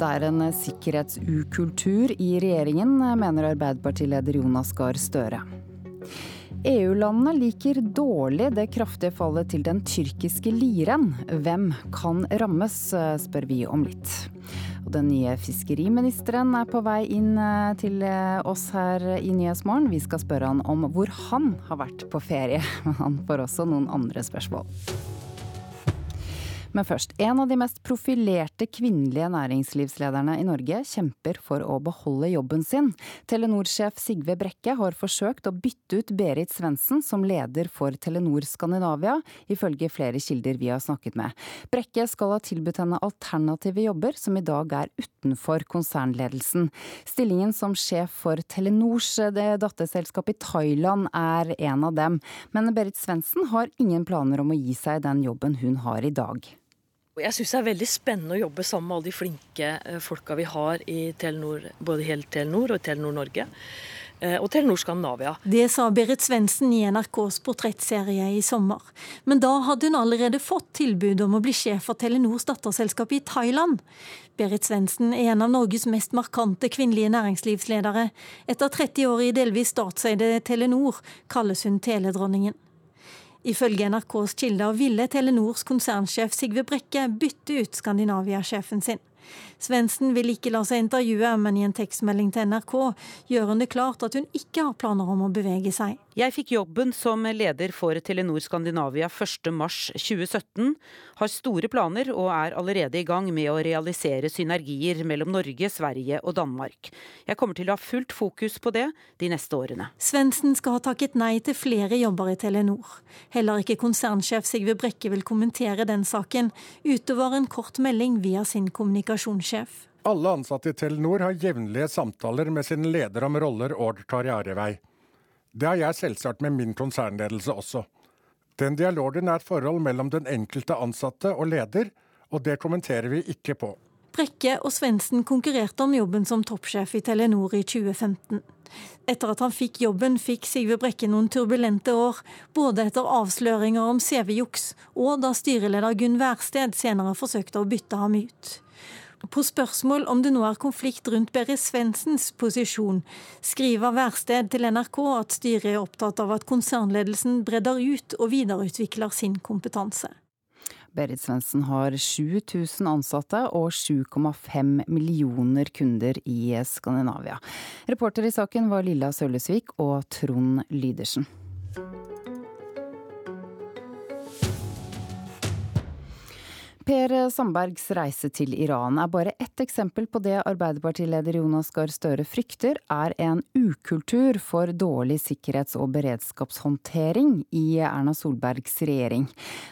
Det er en sikkerhetsukultur i regjeringen, mener Arbeiderpartileder Jonas Gahr Støre. EU-landene liker dårlig det kraftige fallet til den tyrkiske liren. Hvem kan rammes, spør vi om litt. Og den nye fiskeriministeren er på vei inn eh, til eh, oss her i Nyhetsmorgen. Vi skal spørre han om hvor han har vært på ferie, men han får også noen andre spørsmål. Men først. En av de mest profilerte kvinnelige næringslivslederne i Norge kjemper for å beholde jobben sin. Telenor-sjef Sigve Brekke har forsøkt å bytte ut Berit Svendsen som leder for Telenor Skandinavia, ifølge flere kilder vi har snakket med. Brekke skal ha tilbudt henne alternative jobber som i dag er utenfor konsernledelsen. Stillingen som sjef for Telenors eh, datterselskap i Thailand er en av dem. Men Berit Svendsen har ingen planer om å gi seg den jobben hun har i dag. Jeg syns det er veldig spennende å jobbe sammen med alle de flinke eh, folka vi har i Telenor, både hele Telenor og Telenor Norge. Eh, og Telenor Skandinavia. Det sa Berit Svendsen i NRKs portrettserie i sommer. Men da hadde hun allerede fått tilbud om å bli sjef for Telenors datterselskap i Thailand. Berit Svendsen er en av Norges mest markante kvinnelige næringslivsledere. Etter 30 år i delvis statseide Telenor kalles hun teledronningen. Ifølge NRKs kilder ville Telenors konsernsjef Sigve Brekke bytte ut Skandinavia-sjefen sin. Svendsen vil ikke la seg intervjue, men i en tekstmelding til NRK gjør hun det klart at hun ikke har planer om å bevege seg. Jeg fikk jobben som leder for Telenor Skandinavia 1.3.2017, har store planer og er allerede i gang med å realisere synergier mellom Norge, Sverige og Danmark. Jeg kommer til å ha fullt fokus på det de neste årene. Svendsen skal ha takket nei til flere jobber i Telenor. Heller ikke konsernsjef Sigve Brekke vil kommentere den saken, utover en kort melding via sin kommunikasjonssjef. Alle ansatte i Telenor har jevnlige samtaler med sin leder om roller og karrierevei. Det har jeg selvsagt med min konsernledelse også. Den dialogen er et forhold mellom den enkelte ansatte og leder, og det kommenterer vi ikke på. Brekke og Svendsen konkurrerte om jobben som toppsjef i Telenor i 2015. Etter at han fikk jobben, fikk Sigve Brekke noen turbulente år, både etter avsløringer om CV-juks og da styreleder Gunn Wærsted senere forsøkte å bytte ham ut. På spørsmål om det nå er konflikt rundt Berit Svendsens posisjon, skriver Værsted til NRK at styret er opptatt av at konsernledelsen bredder ut og videreutvikler sin kompetanse. Berit Svendsen har 7000 ansatte og 7,5 millioner kunder i Skandinavia. Reporter i saken var Lilla Søllesvik og Trond Lydersen. Per Sandbergs reise til Iran er bare ett eksempel på det Arbeiderpartileder Jonas Gahr Støre frykter er en ukultur for dårlig sikkerhets- og beredskapshåndtering i Erna Solbergs regjering.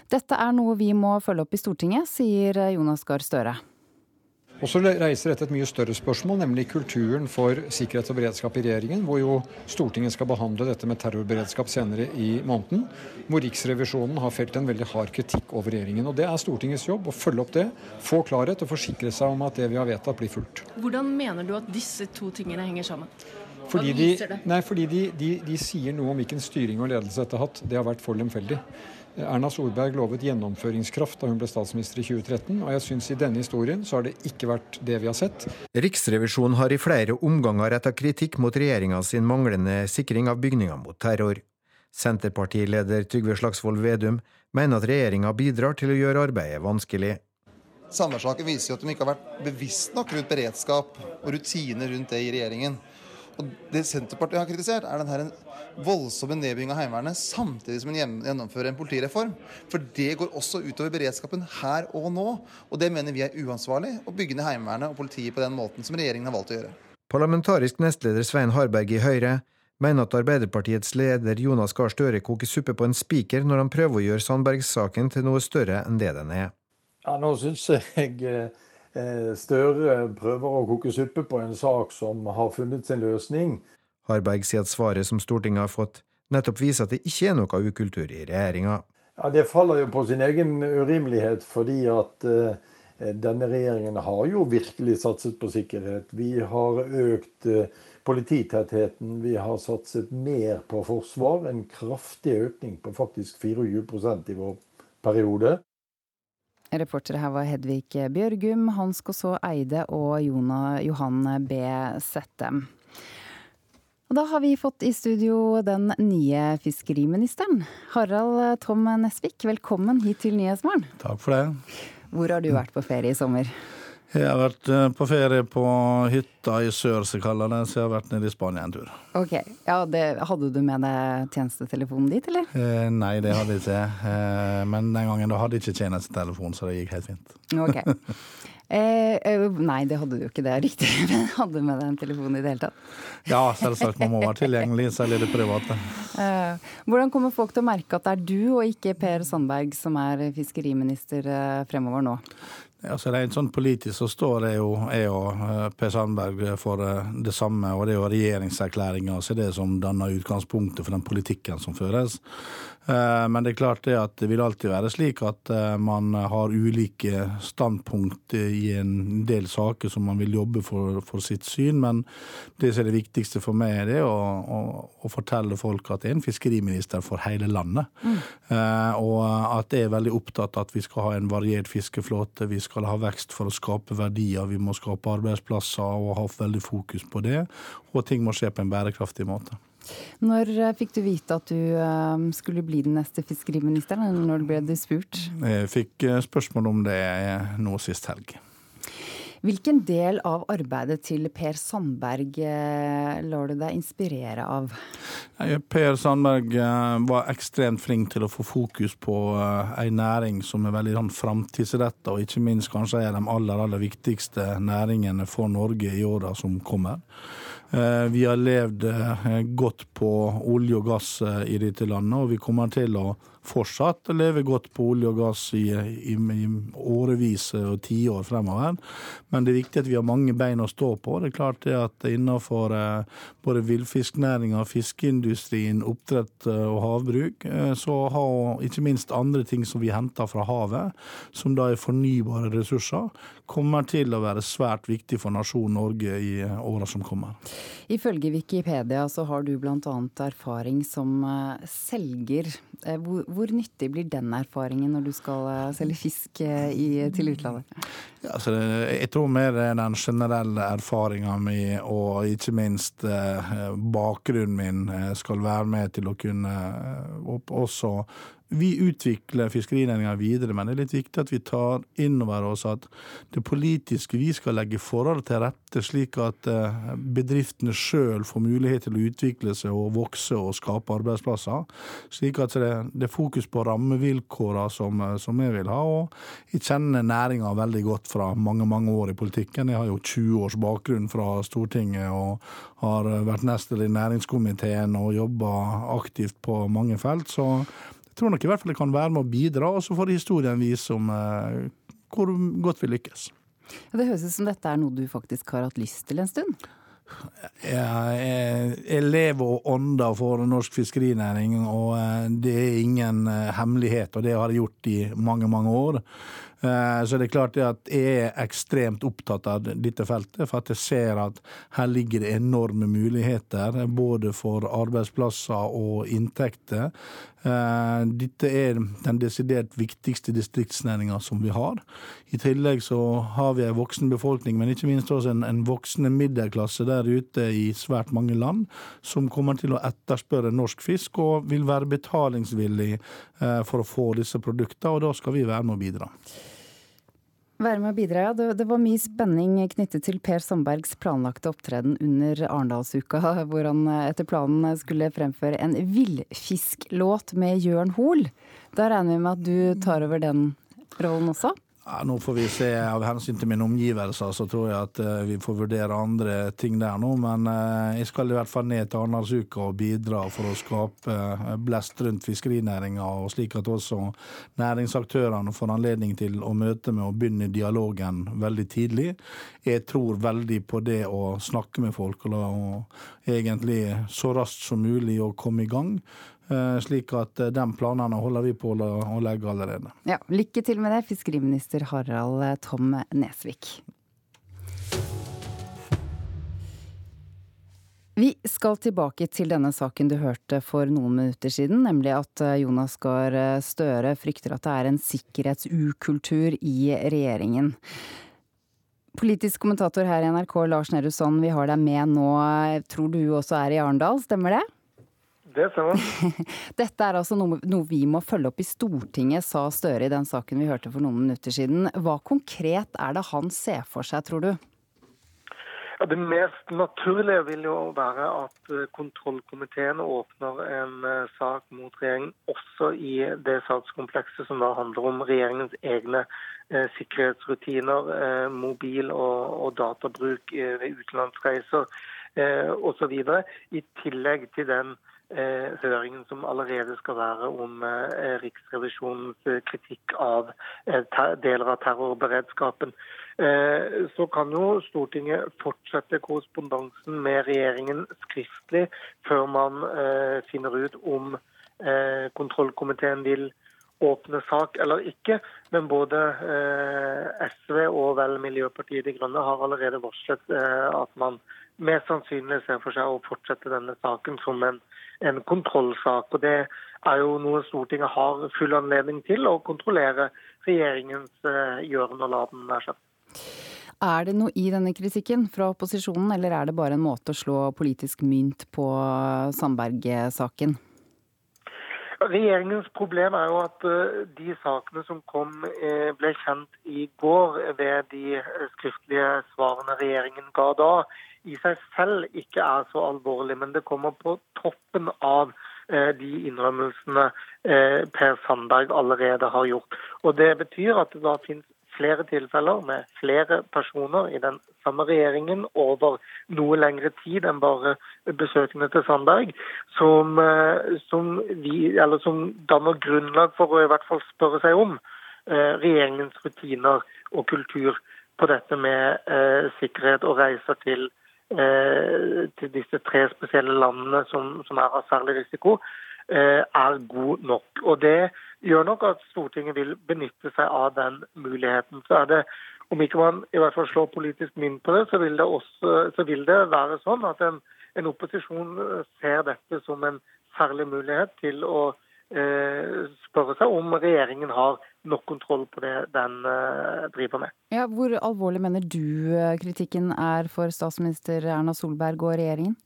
Dette er noe vi må følge opp i Stortinget, sier Jonas Gahr Støre. Og så reiser dette et mye større spørsmål, nemlig kulturen for sikkerhet og beredskap i regjeringen, hvor jo Stortinget skal behandle dette med terrorberedskap senere i måneden. Hvor Riksrevisjonen har felt en veldig hard kritikk over regjeringen. Og Det er Stortingets jobb å følge opp det, få klarhet og forsikre seg om at det vi har vedtatt, blir fulgt. Hvordan mener du at disse to tingene henger sammen? Fordi, de, nei, fordi de, de, de sier noe om hvilken styring og ledelse dette har hatt. Det har vært for lemfeldig. Erna Solberg lovet gjennomføringskraft da hun ble statsminister i 2013, og jeg syns i denne historien så har det ikke vært det vi har sett. Riksrevisjonen har i flere omganger retta kritikk mot regjeringa sin manglende sikring av bygninger mot terror. Senterpartileder Trygve Slagsvold Vedum mener at regjeringa bidrar til å gjøre arbeidet vanskelig. Samværssaken viser jo at de ikke har vært bevisst nok rundt beredskap og rutiner rundt det i regjeringen. Og Det Senterpartiet har kritisert, er den voldsomme nedbygging av Heimevernet samtidig som en gjennomfører en politireform. For det går også utover beredskapen her og nå. Og det mener vi er uansvarlig, å bygge ned Heimevernet og politiet på den måten som regjeringen har valgt å gjøre. Parlamentarisk nestleder Svein Harberg i Høyre mener at Arbeiderpartiets leder Jonas Gahr Støre koker suppe på en spiker når han prøver å gjøre Sandberg-saken til noe større enn det den er. Ja, nå synes jeg eh, Støre prøver å koke suppe på en sak som har funnet sin løsning. Harberg sier at svaret som Stortinget har fått, nettopp viser at det ikke er noe ukultur i regjeringa. Ja, Det faller jo på sin egen urimelighet, fordi at uh, denne regjeringen har jo virkelig satset på sikkerhet. Vi har økt uh, polititettheten, vi har satset mer på forsvar. En kraftig økning på faktisk 24% i vår periode. Reportere her var Hedvig Bjørgum, Hans Kåså Eide og Jona, Johan B. Sette. Og da har vi fått i studio den nye fiskeriministeren. Harald Tom Nesvik, velkommen hit til Nyhetsmorgen. Takk for det. Hvor har du vært på ferie i sommer? Jeg har vært eh, på ferie på hytta i sør, som kaller det, så jeg har vært nede i Spania en tur. Ok, ja, det, Hadde du med deg tjenestetelefonen dit, eller? Eh, nei, det hadde jeg ikke. Eh, men den gangen da hadde jeg ikke tjenestetelefon, så det gikk helt fint. Ok. Eh, eh, nei, det hadde du ikke, det er riktig. Men hadde med deg en telefon i det hele tatt? Ja, selvsagt. Man må være tilgjengelig, særlig det private. Eh, hvordan kommer folk til å merke at det er du og ikke Per Sandberg som er fiskeriminister fremover nå? Altså Rent sånn politisk så står det jo jeg og Per Sandberg for det samme, og det er jo regjeringserklæringa så det som danner utgangspunktet for den politikken som føres. Men det er klart det at det vil alltid være slik at man har ulike standpunkt i en del saker som man vil jobbe for, for sitt syn. Men det som er det viktigste for meg, er det å, å, å fortelle folk at det er en fiskeriminister for hele landet. Mm. Og at jeg er veldig opptatt av at vi skal ha en variert fiskeflåte. Vi skal ha vekst for å skape verdier. Vi må skape arbeidsplasser og ha veldig fokus på det. Og ting må skje på en bærekraftig måte. Når eh, fikk du vite at du eh, skulle bli den neste fiskeriministeren, eller når ble du spurt? Jeg fikk eh, spørsmål om det nå sist helg. Hvilken del av arbeidet til Per Sandberg lar du deg inspirere av? Per Sandberg var ekstremt flink til å få fokus på en næring som er veldig sånn framtidsretta, og ikke minst kanskje er de aller, aller viktigste næringene for Norge i åra som kommer. Vi har levd godt på olje og gass i dette landet, og vi kommer til å fortsatt leve godt på olje og gass i, i, i årevis og tiår fremover. Men det er viktig at vi har mange bein å stå på. Det er klart det at innenfor både villfisknæringa, fiskeindustrien, oppdrett og havbruk, så har ikke minst andre ting som vi henter fra havet, som da er fornybare ressurser, kommer til å være svært viktig for nasjonen Norge i åra som kommer. Ifølge Wikipedia så har du bl.a. erfaring som selger. Hvor, hvor, nyttig blir den erfaringen når du skal selge fisk i, til utlandet? Ja, altså, jeg tror mer den generelle erfaringa mi og ikke minst bakgrunnen min skal være med til å kunne også vi utvikler fiskerinæringa videre, men det er litt viktig at vi tar inn over oss at det politiske vi skal legge forhold til rette, slik at bedriftene sjøl får mulighet til å utvikle seg og vokse og skape arbeidsplasser. Slik at det, er fokus på rammevilkårene som, som jeg vil ha. Og jeg kjenner næringa veldig godt fra mange, mange år i politikken. Jeg har jo 20 års bakgrunn fra Stortinget og har vært nestleder i næringskomiteen og jobba aktivt på mange felt. så tror nok i hvert fall det kan være med å bidra, og så får historien vise om eh, hvor godt vi lykkes. Ja, det høres ut som dette er noe du faktisk har hatt lyst til en stund? Jeg, jeg, jeg lever og ånder for norsk fiskerinæring, og det er ingen hemmelighet. Og det har jeg gjort i mange, mange år. Så det er klart at jeg er ekstremt opptatt av dette feltet, for at jeg ser at her ligger det enorme muligheter, både for arbeidsplasser og inntekter. Dette er den desidert viktigste distriktsnæringa som vi har. I tillegg så har vi en voksen befolkning, men ikke minst også en, en voksende middelklasse der ute i svært mange land, som kommer til å etterspørre norsk fisk og vil være betalingsvillig for å få disse produktene, og da skal vi være med å bidra. Være med å bidra, ja. Det, det, var mye spenning knyttet til Per Sandbergs planlagte opptreden under Arendalsuka, hvor han etter planen skulle fremføre en villfisklåt med Jørn Hoel. Da regner vi med at du tar over den rollen også? Ja, nå får vi se. Av hensyn til mine omgivelser så tror jeg at vi får vurdere andre ting der nå. Men jeg skal i hvert fall ned til Arendalsuka og bidra for å skape blest rundt fiskerinæringa, og slik at også næringsaktørene får anledning til å møte med og begynne dialogen veldig tidlig. Jeg tror veldig på det å snakke med folk og egentlig så raskt som mulig å komme i gang. Slik at de planene holder vi på å legge allerede. Ja, Lykke til med det, fiskeriminister Harald Tom Nesvik. Vi skal tilbake til denne saken du hørte for noen minutter siden, nemlig at eh, Jonas Gahr eh, Støre frykter at det er en sikkerhetsukultur i regjeringen. Politisk kommentator her i NRK, Lars Nehru Sand, vi har deg med nå. Tror du også er i Arendal, stemmer det? Det stemmer. Dette er altså noe, noe, vi må følge opp i Stortinget, sa Støre i den saken vi hørte for noen minutter siden. Hva konkret er det han ser for seg, tror du? Ja, det mest naturlige vil jo være at eh, kontrollkomiteen åpner en uh, sak mot regjeringen også i det sakskomplekset som da handler om regjeringens egne eh, sikkerhetsrutiner, eh, mobil- og, og databruk ved utenlandsreiser uh, osv. I tillegg til den høringen som allerede skal være om Riksrevisjonens kritikk av deler av terrorberedskapen. Eh, så kan jo Stortinget fortsette korrespondansen med regjeringen skriftlig før man eh, finner ut om eh, kontrollkomiteen vil åpne sak eller ikke. Men både SV og vel Miljøpartiet De Grønne har allerede varslet at man mest sannsynlig ser for seg å fortsette denne saken som en, en kontrollsak. Og Det er jo noe Stortinget har full anledning til, å kontrollere regjeringens gjøren og laden. Der. Er det noe i denne kritikken fra opposisjonen, eller er det bare en måte å slå politisk mynt på Sandberg-saken? Regjeringens problem er jo at eh, de sakene som kom eh, ble kjent i går ved de skriftlige svarene regjeringen ga da, i seg selv ikke er så alvorlig. Men det kommer på toppen av eh, de innrømmelsene Per Sandberg allerede har gjort. Og Det betyr at det da finnes flere tilfeller med flere personer i den samme regjeringen over noe lengre tid enn bare besøkende til Sandberg, som, eh, som, vi, som danner grunnlag for å i hvert fall spørre seg om eh, regjeringens rutiner og kultur på dette med eh, sikkerhet og reiser til, eh, til, disse tre spesielle landene som, som er av særlig risiko, eh, er god nok. Og Det gjør nok at Stortinget vil benytte seg av den muligheten. Så er det, om ikke man i hvert fall slår politisk mynt på det, så vil det, også, så vil det være sånn at en, en, opposisjon ser dette som en særlig mulighet til å eh, spørre seg om regjeringen har nok kontroll på det den eh, driver med. Ja, hvor alvorlig mener du eh, kritikken er for statsminister Erna Solberg og regjeringen?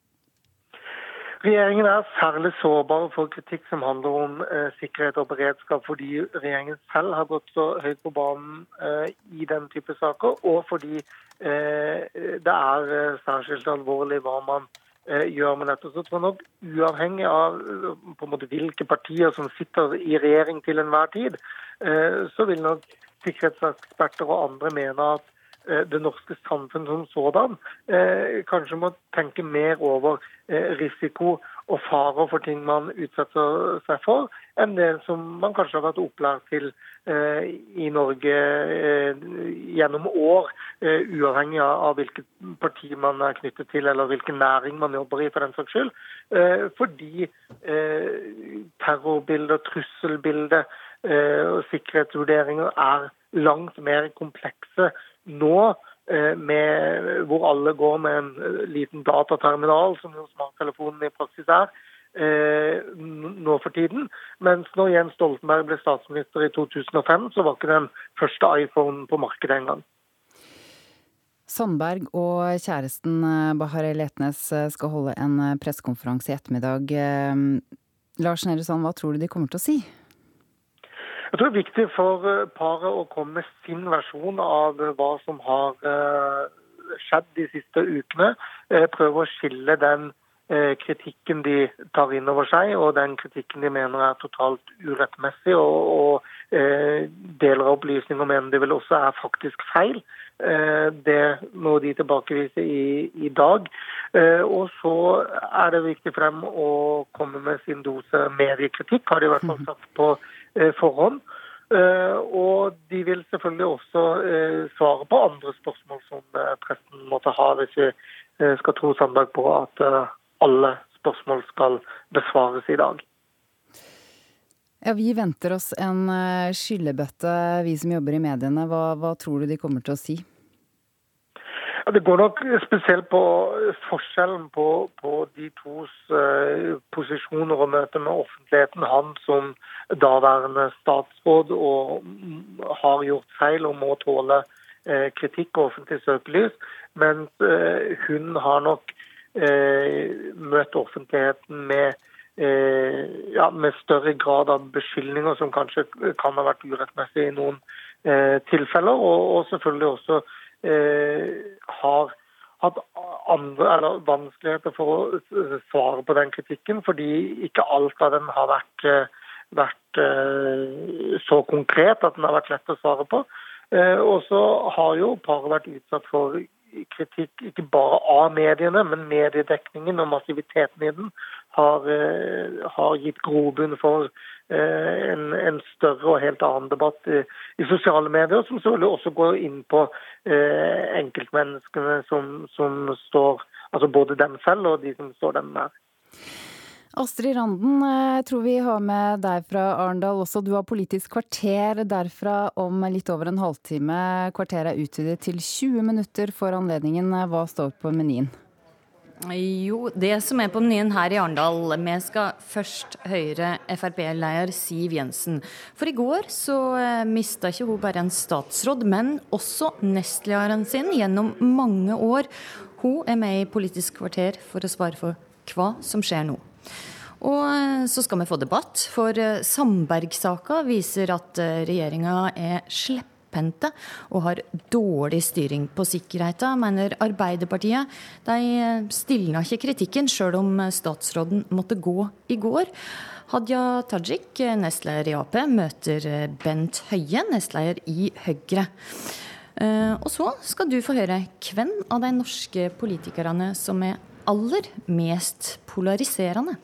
Regjeringen er særlig sårbar for kritikk som handler om eh, sikkerhet og beredskap, fordi regjeringen selv har gått så høyt på banen eh, i den type saker, og fordi eh, det er eh, særskilt alvorlig hva man eh, gjør man dette. Så tror nok uavhengig av eh, på en måte hvilke partier som sitter i regjering til enhver tid, så vil nok sikkerhetseksperter og andre mene at Eh, det norske samfunn som sådan eh, kanskje må tenke mer over eh, risiko og farer for ting man utsetter seg for, enn det som man kanskje har vært opplært til i Norge gjennom år, uavhengig av hvilket parti man er knyttet til eller hvilken næring man jobber i, for den saks skyld. Fordi terrorbilder, trusselbilder og sikkerhetsvurderinger er langt mer komplekse nå, eh, med, hvor alle går med en eh, liten dataterminal, som jo smarttelefonen i praksis er, eh, nå for tiden. Mens når Jens Stoltenberg ble statsminister i 2005, så var ikke den første iPhonen på markedet engang. Sandberg og kjæresten Bahar Letnes skal holde en pressekonferanse i ettermiddag. Lars Nehru Sand, hva tror du de kommer til å si? Jeg tror det er viktig for eh, paret å komme med sin versjon av eh, hva som har eh, skjedd de siste ukene. Prøve å skille den kritikken de tar inn over seg, og den kritikken de mener er totalt urettmessig. Og, og deler av opplysninger mener de vel også er faktisk feil. Det må de tilbakevise i, i dag. Og så er det viktig for dem å komme med sin dose mediekritikk, har de i hvert fall sagt på Eh, forhånd. Eh, og de vil selvfølgelig også eh, svare på andre spørsmål som presten måtte ha, hvis vi skal tro Sandberg på at alle spørsmål skal besvares i dag. Ja, Vi venter oss en skyllebøtte, vi som jobber i mediene. Hva, hva tror du de kommer til å si? Det går nok spesielt på forskjellen på, på de tos uh, posisjoner og møte med offentligheten. Han som daværende statsråd og har gjort feil og må tåle uh, kritikk og offentlig søkelys, mens uh, hun har nok møtt offentligheten med ja, med større grad av beskyldninger som kanskje kan ha vært urettmessige i noen tilfeller, og, og selvfølgelig også Eh, har hatt andre, eller vanskeligheter for å svare på den kritikken, fordi ikke alt av den har vært, eh, vært eh, så konkret at den har vært lett å svare på. Og så har jo paret vært utsatt for kritikk ikke bare av mediene, men mediedekningen og massiviteten i den har, har gitt grobunn for Eh, en, en, større og helt annen debatt i, i sosiale medier, som selvfølgelig også går inn på eh, enkeltmenneskene som, som, står Altså både dem selv og de som står dem nær. Astrid Randen, jeg eh, tror vi har med deg fra Arendal også. Du har Politisk kvarter derfra om litt over en halvtime. Kvarteret er utvidet til 20 minutter for anledningen. Hva står på menyen? Jo, det som er på menyen her i Arendal Vi skal først høre Frp-leder Siv Jensen. For i går så eh, mista ikke hun bare en statsråd, men også nestlederen sin gjennom mange år. Hun er med i Politisk kvarter for å svare for hva som skjer nå. Og eh, så skal vi få debatt, for eh, Sandberg-saka viser at regjeringa er slepphendte og har dårlig styring på sikkerheten, mener Arbeiderpartiet. De stilna ikke kritikken, sjøl om statsråden måtte gå i går. Hadia Tajik, nestleder i Ap, møter Bent Høie, nestleder i Høyre. Eh, og så skal du få høre hvem av de norske politikerne som er aller mest polariserende.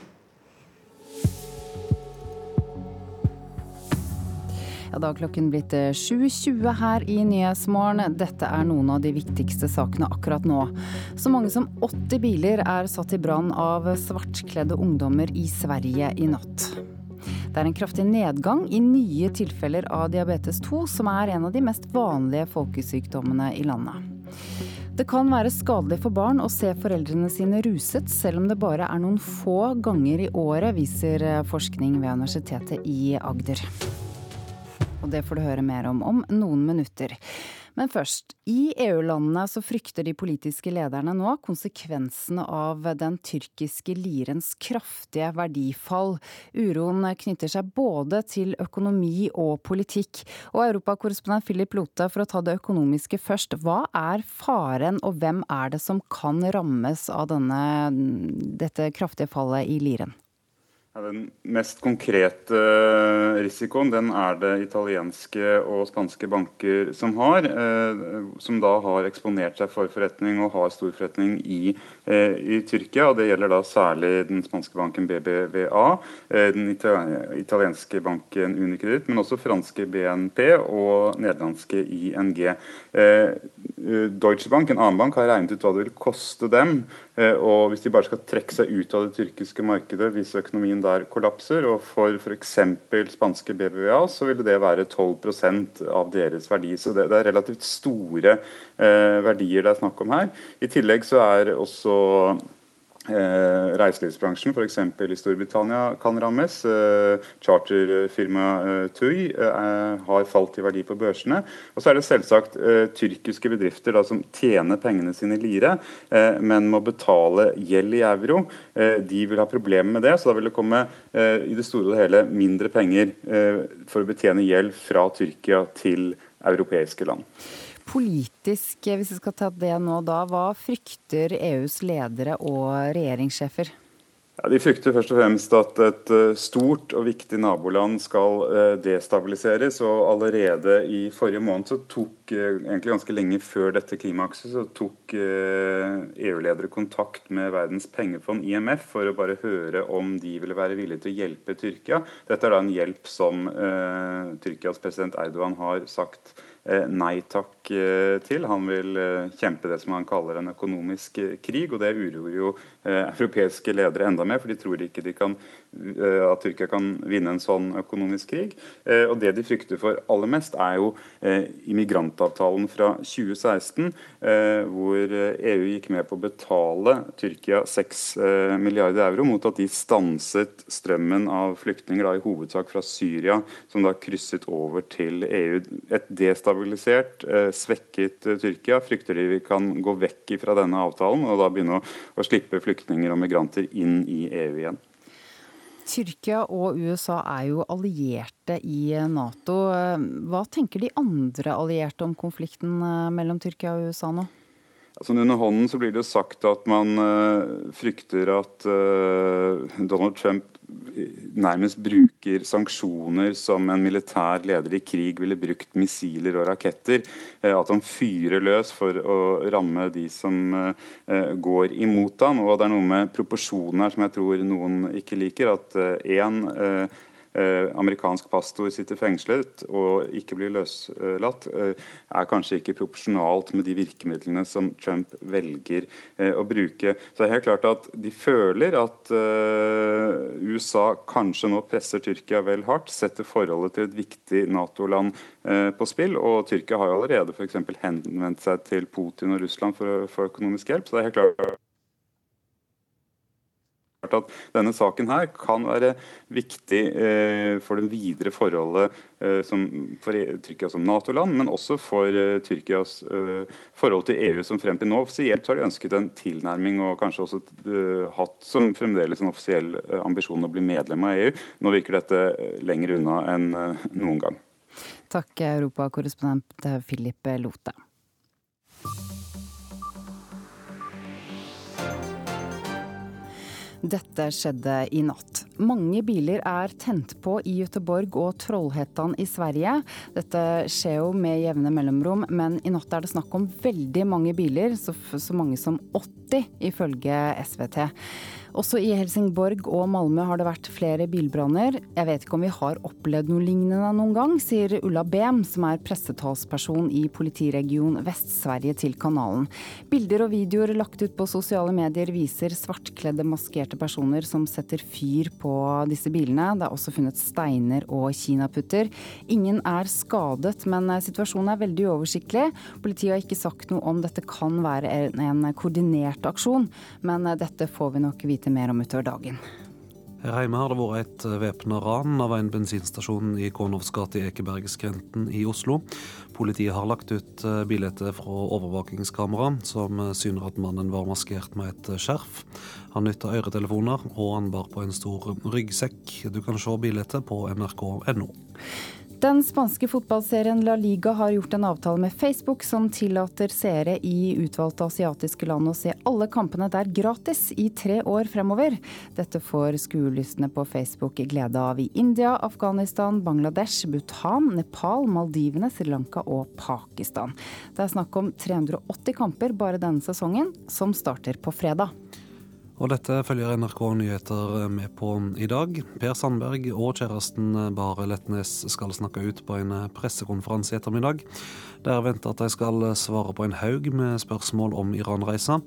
Ja, da er klokken blitt 7.20 eh, her i Nyhetsmorgen. Dette er noen av de viktigste sakene akkurat nå. Så mange som 80 biler er satt i brann av svartkledde ungdommer i Sverige i natt. Det er en kraftig nedgang i nye tilfeller av diabetes 2, som er en av de mest vanlige folkesykdommene i landet. Det kan være skadelig for barn å se foreldrene sine ruset, selv om det bare er noen få ganger i året, viser forskning ved Universitetet i Agder og det får du høre mer om om noen minutter. Men først, i EU-landene så frykter de politiske lederne nå konsekvensene av den tyrkiske lirens kraftige verdifall. Uroen knytter seg både til økonomi og politikk. Og europakorrespondent Philip Lote, for å ta det økonomiske først. Hva er faren, og hvem er det som kan rammes av denne, dette kraftige fallet i liren? Den mest konkrete eh, risikoen den er det italienske og spanske banker som har. Eh, som da har eksponert seg for forretning og har stor forretning i, eh, i Tyrkia. og Det gjelder da særlig den spanske banken BBVA, den italienske banken Unicredit, men også franske BNP og nederlandske ING. Deutsche Bank, en annen bank, har regnet ut hva det vil koste dem og Hvis de bare skal trekke seg ut av det tyrkiske markedet hvis økonomien der kollapser, og for f.eks. spanske BBVA, så ville det være 12% av deres verdi. Så det, det er relativt store eh, verdier det er snakk om her. I tillegg så er også Eh, reiselivsbransjen, f.eks. i Storbritannia, kan rammes. Eh, charterfirmaet eh, TUI eh, har falt i verdi på børsene. Og så er det selvsagt eh, tyrkiske bedrifter da, som tjener pengene sine i lire, eh, men må betale gjeld i euro. de vil ha problemer med det, så da vil det komme i det store og hele mindre penger for å betjene gjeld fra Tyrkia til europeiske land politisk, hvis vi skal ta det nå da, hva frykter EUs ledere og regjeringssjefer? Ja, de frykter først og fremst at et eh, stort og viktig naboland skal eh, destabiliseres. og Allerede i forrige måned, så tok, eh, egentlig ganske lenge før dette klimakset, så tok EU-ledere kontakt med Verdens pengefond, IMF, for å bare høre om de ville være villige til å hjelpe Tyrkia. Dette er da en hjelp som uh, Tyrkias president Erdogan har sagt uh, nei takk til. Han vil eh, kjempe det som han kaller en økonomisk krig, og det uroer jo europeiske ledere enda mer, for de tror ikke de kan Eh, at Tyrkia kan vinne en sånn økonomisk krig. Eh, og Det de frykter for aller mest, er jo eh, immigrantavtalen fra 2016, hvor EU gikk med på å betale Tyrkia 6 milliarder euro mot at de stanset strømmen av flyktninger, da, i hovedsak fra Syria, som da krysset over til EU. Et destabilisert, svekket Tyrkia frykter de vi kan gå vekk fra denne avtalen og da begynne å, å slippe flyktninger og migranter inn i EU igjen. Tyrkia og USA er jo allierte i Nato. Hva tenker de andre allierte om konflikten eh, mellom Tyrkia og USA nå? Altså, under hånden så blir det sagt at man uh, frykter at uh, Donald Trump nærmest bruker sanksjoner som en militær leder i krig ville brukt missiler og raketter. Uh, at han fyrer løs for å ramme de som går imot han. Og det er noe med proporsjonen her som jeg tror noen ikke liker. At Eh, amerikansk pastor sitter fengslet og ikke blir løslatt, eh, er kanskje ikke proporsjonalt med de virkemidlene som Trump velger eh, å bruke. Så det er helt klart at De føler at USA kanskje nå presser Tyrkia vel hardt, setter forholdet til et viktig Nato-land på spill. og Tyrkia har jo allerede for henvendt seg til Putin og Russland for for økonomisk hjelp. så det er helt klart at denne saken her kan være viktig eh, for det videre forholdet eh, som, for e, Tyrkia som Nato-land, men også for eh, Tyrkias forhold til EU, som frem til nå offisielt har de ønsket en tilnærming og kanskje også hatt som fremdeles en offisiell ambisjon å bli medlem av EU. Nå virker dette lenger unna enn noen gang. Takk, europakorrespondent Philip Lote. Dette skjedde i natt. Mange biler er tent på i Göteborg og Trollhättan i Sverige. Dette skjer jo med jevne mellomrom, men i natt er det snakk om veldig mange biler, så, så mange som 80 ifølge SVT. Også i Helsingborg og Malmö har det vært flere bilbranner. Jeg vet ikke om vi har opplevd noe lignende noen gang, sier Ulla Behm, som er pressetalsperson i politiregion Vest-Sverige til kanalen. Bilder og videoer lagt ut på sosiale medier viser svartkledde, maskerte personer som setter fyr på disse bilene. Det er også funnet steiner og kinaputter. Ingen er skadet, men situasjonen er veldig uoversiktlig. Politiet har ikke sagt noe om dette kan være en koordinert aksjon, men dette får vi nok vite mer om utover dagen. Her hjemme har det vært et eh, væpna ran av en bensinstasjon i Kornovs gate i Ekebergskrenten i Oslo. Politiet har lagt ut bilde fra overvåkingskamera som eh, syner at mannen var maskert med et skjerf. Han nytta øretelefoner, og han bar på en stor ryggsekk. Du kan se bildet på nrk.no. Den spanske fotballserien La Liga har gjort en avtale med Facebook som tillater seere i utvalgte asiatiske land å se alle kampene der gratis i tre år fremover. Dette får skuelystne på Facebook glede av i India, Afghanistan, Bangladesh, Bhutan, Nepal, Maldivene, Sri Lanka og Pakistan. Det er snakk om 380 kamper bare denne sesongen, som starter på fredag. Og dette følger NRK Nyheter med på i dag. Per Sandberg og kjæresten Bare Letnes skal snakke ut på en pressekonferanse i ettermiddag. Det er venta at de skal svare på en haug med spørsmål om Iran-reisa,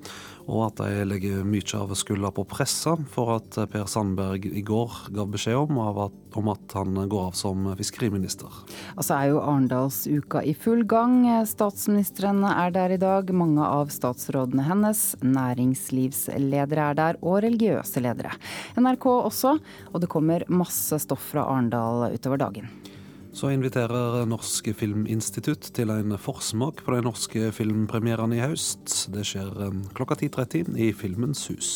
og at de legger mye av skylda på pressa for at Per Sandberg i går gav beskjed om, om at han går av som fiskeriminister. Altså er jo Arendalsuka i full gang. Statsministeren er der i dag. Mange av statsrådene hennes, næringslivsledere er der, og religiøse ledere. NRK også, og det kommer masse stoff fra Arendal utover dagen. Så inviterer Norsk Filminstitutt til en forsmak på de norske filmpremierene i høst. Det skjer klokka 10.30 i Filmens hus.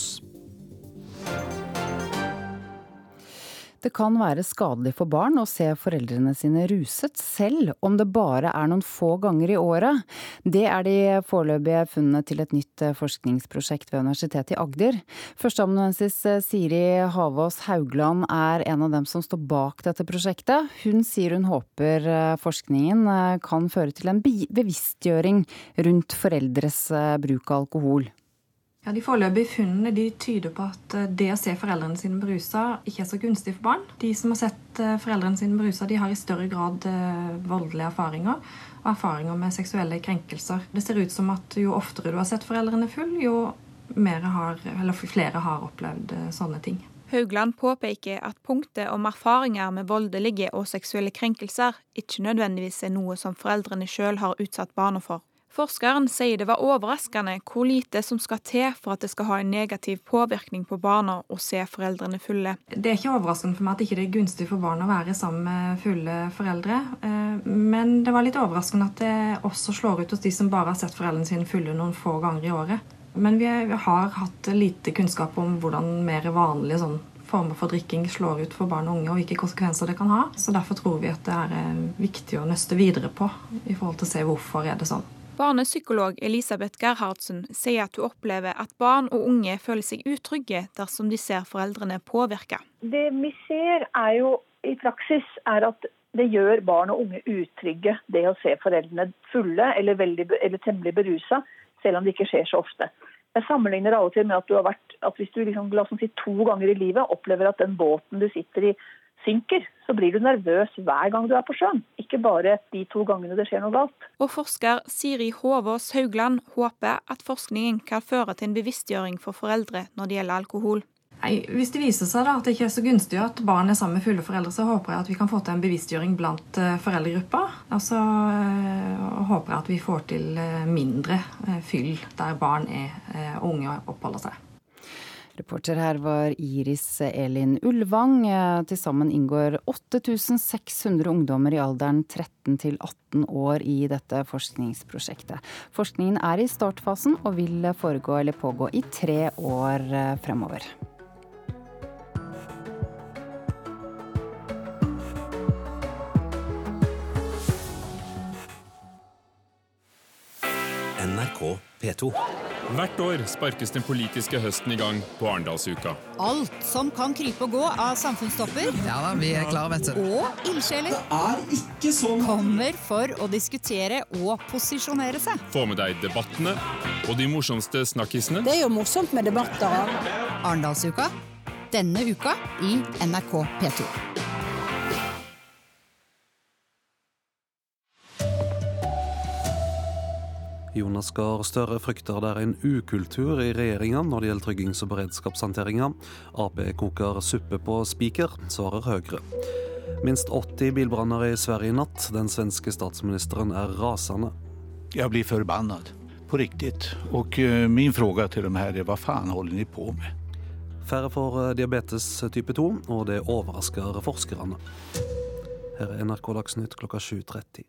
Det kan være skadelig for barn å se foreldrene sine ruset, selv om det bare er noen få ganger i året. Det er de foreløpige funnene til et nytt eh, forskningsprosjekt ved Universitetet i Agder. Førsteamanuensis eh, Siri Havås Haugland er en av dem som står bak dette prosjektet. Hun sier hun håper eh, forskningen kan føre til en bevisstgjøring rundt foreldres bruk av alkohol. Ja, De foreløpige funnene de tyder på at eh, det å se foreldrene sine berusa ikke er så gunstig for barn. De som har sett eh, foreldrene sine berusa, de har i større grad eh, voldelige erfaringer og erfaringer med seksuelle krenkelser. Det ser ut som at jo oftere du har sett foreldrene full, jo har, flere har opplevd sånne ting. Haugland påpeker at punktet om erfaringer med voldelige og seksuelle krenkelser ikke nødvendigvis er noe som foreldrene sjøl har utsatt barna for. Forskeren sier det var overraskende hvor lite som skal til for at det skal ha en negativ påvirkning på barna å se foreldrene fulle. Det er ikke overraskende for meg at det ikke er gunstig for barn å være sammen med fulle foreldre. Eh, men det var litt overraskende at det også slår ut hos de som bare har sett foreldrene sine fulle noen få ganger i året. Men vi har hatt lite kunnskap om hvordan mer vanlige sånn former for drikking slår ut for barn og unge, og hvilke konsekvenser det kan ha. Så Derfor tror vi at det er eh, viktig å nøste videre på i forhold til å se hvorfor er det sånn. Barnepsykolog Elisabeth Gerhardsen sier at hun opplever at barn og unge føler seg utrygge dersom de ser foreldrene påvirka. Det vi ser er jo i praksis er at det gjør barn og unge utrygge, det å se foreldrene fulle eller, veldig, eller temmelig berusa, selv om det ikke skjer så ofte. Jeg sammenligner av og til med at, du har vært, at hvis du liksom, la oss si, to ganger i livet opplever at den båten du sitter i synker, så blir du nervøs hver gang du er på sjøen. Ikke bare de to gangene det skjer noe galt. Og forsker Siri Håvås Haugland håper at forskningen kan føre til en bevisstgjøring for foreldre når det gjelder alkohol. Nei, hvis det viser seg da at det ikke er så gunstig at barn er sammen med fulle foreldre, så håper jeg at vi kan få til en bevisstgjøring blant uh, foreldregruppa. Og så håper jeg at vi får til uh, mindre fyll der barn er unge og oppholder seg. Reporter her var Iris Elin Ulvang. Til sammen inngår 8600 ungdommer i alderen 13 til 18 år i dette forskningsprosjektet. Forskningen er i startfasen og vil foregå eller pågå i tre år fremover. NRK P2. Hvert år sparkes den politiske høsten i gang på Arendalsuka. Alt som kan krype og gå av samfunnstopper Ja da, vi er klare, vet du. og ildsjeler Det er ikke sånn kommer for å diskutere og posisjonere seg. Få med deg debattene og de morsomste snakkisene. Det er jo morsomt med debatter. Arendalsuka denne uka i NRK P2. Jonas Gahr Støre frykter det er en ukultur i regjeringa når det gjelder tryggings- og beredskapshåndteringa. Ap koker suppe på spiker, svarer Høyre. Minst 80 bilbranner i Sverige i natt. Den svenske statsministeren er rasende. Jeg blir forbannet. På riktig. Og eh, min spørsmål til dem her er hva faen holder de på med? Færre får eh, diabetes type 2, og det overrasker forskerne. Her er NRK Dagsnytt klokka 7.30.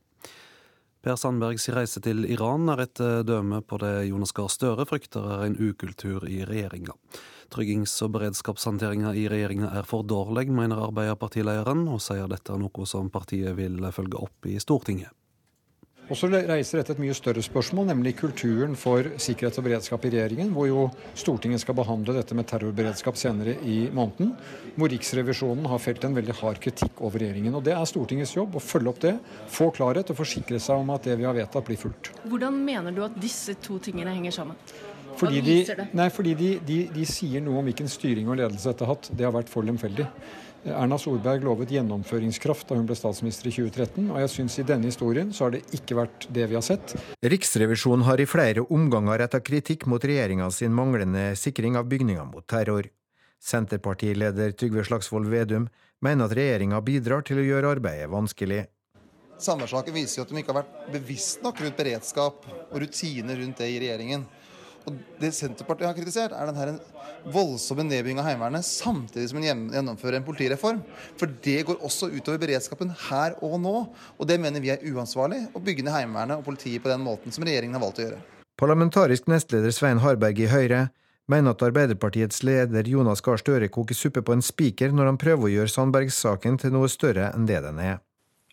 Per Sandbergs reise til Iran er et eh, døme på det Jonas Gahr Støre frykter er en ukultur i regjeringa. Tryggings- og beredskapshåndteringa i regjeringa er for dårlig, mener Arbeiderpartilederen, og sier dette er noe som partiet vil følge opp i Stortinget. Og så reiser dette et mye større spørsmål, nemlig kulturen for sikkerhet og beredskap i regjeringen, hvor jo Stortinget skal behandle dette med terrorberedskap senere i måneden. Hvor Riksrevisjonen har felt en veldig hard kritikk over regjeringen. Og Det er Stortingets jobb å følge opp det, få klarhet og forsikre seg om at det vi har vedtatt, blir fulgt. Hvordan mener du at disse to tingene henger sammen? Fordi, de, nei, fordi de, de, de sier noe om hvilken styring og ledelse dette har hatt. Det har vært for lemfeldig. Erna Solberg lovet gjennomføringskraft da hun ble statsminister i 2013, og jeg syns i denne historien så har det ikke vært det vi har sett. Riksrevisjonen har i flere omganger retta kritikk mot regjeringa sin manglende sikring av bygninger mot terror. Senterpartileder Trygve Slagsvold Vedum mener at regjeringa bidrar til å gjøre arbeidet vanskelig. Sandberg-saken viser jo at de ikke har vært bevisst nok rundt beredskap og rutiner rundt det i regjeringen. Og Det Senterpartiet har kritisert, er den voldsomme nedbyggingen av Heimevernet samtidig som en gjennomfører en politireform. For det går også utover beredskapen her og nå. Og det mener vi er uansvarlig, å bygge ned Heimevernet og politiet på den måten som regjeringen har valgt å gjøre. Parlamentarisk nestleder Svein Harberg i Høyre mener at Arbeiderpartiets leder Jonas Gahr Støre koker suppe på en spiker når han prøver å gjøre Sandberg-saken til noe større enn det den er.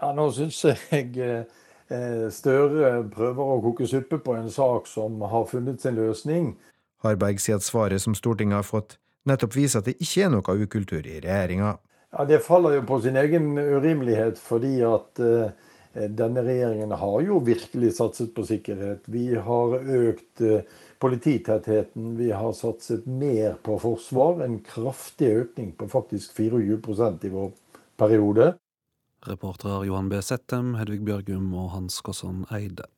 Ja, nå synes jeg eh, Støre prøver å koke suppe på en sak som har funnet sin løsning. Harberg sier at svaret som Stortinget har fått, nettopp viser at det ikke er noe ukultur i regjeringa. Ja, Det faller jo på sin egen urimelighet, fordi at eh, denne regjeringen har jo virkelig satset på sikkerhet. Vi har økt eh, polititettheten, vi har satset mer på forsvar. En kraftig økning på faktisk 24% i vår periode. Reportere Johan B. Settem, Hedvig Bjørgum og Hans Kosson Eide.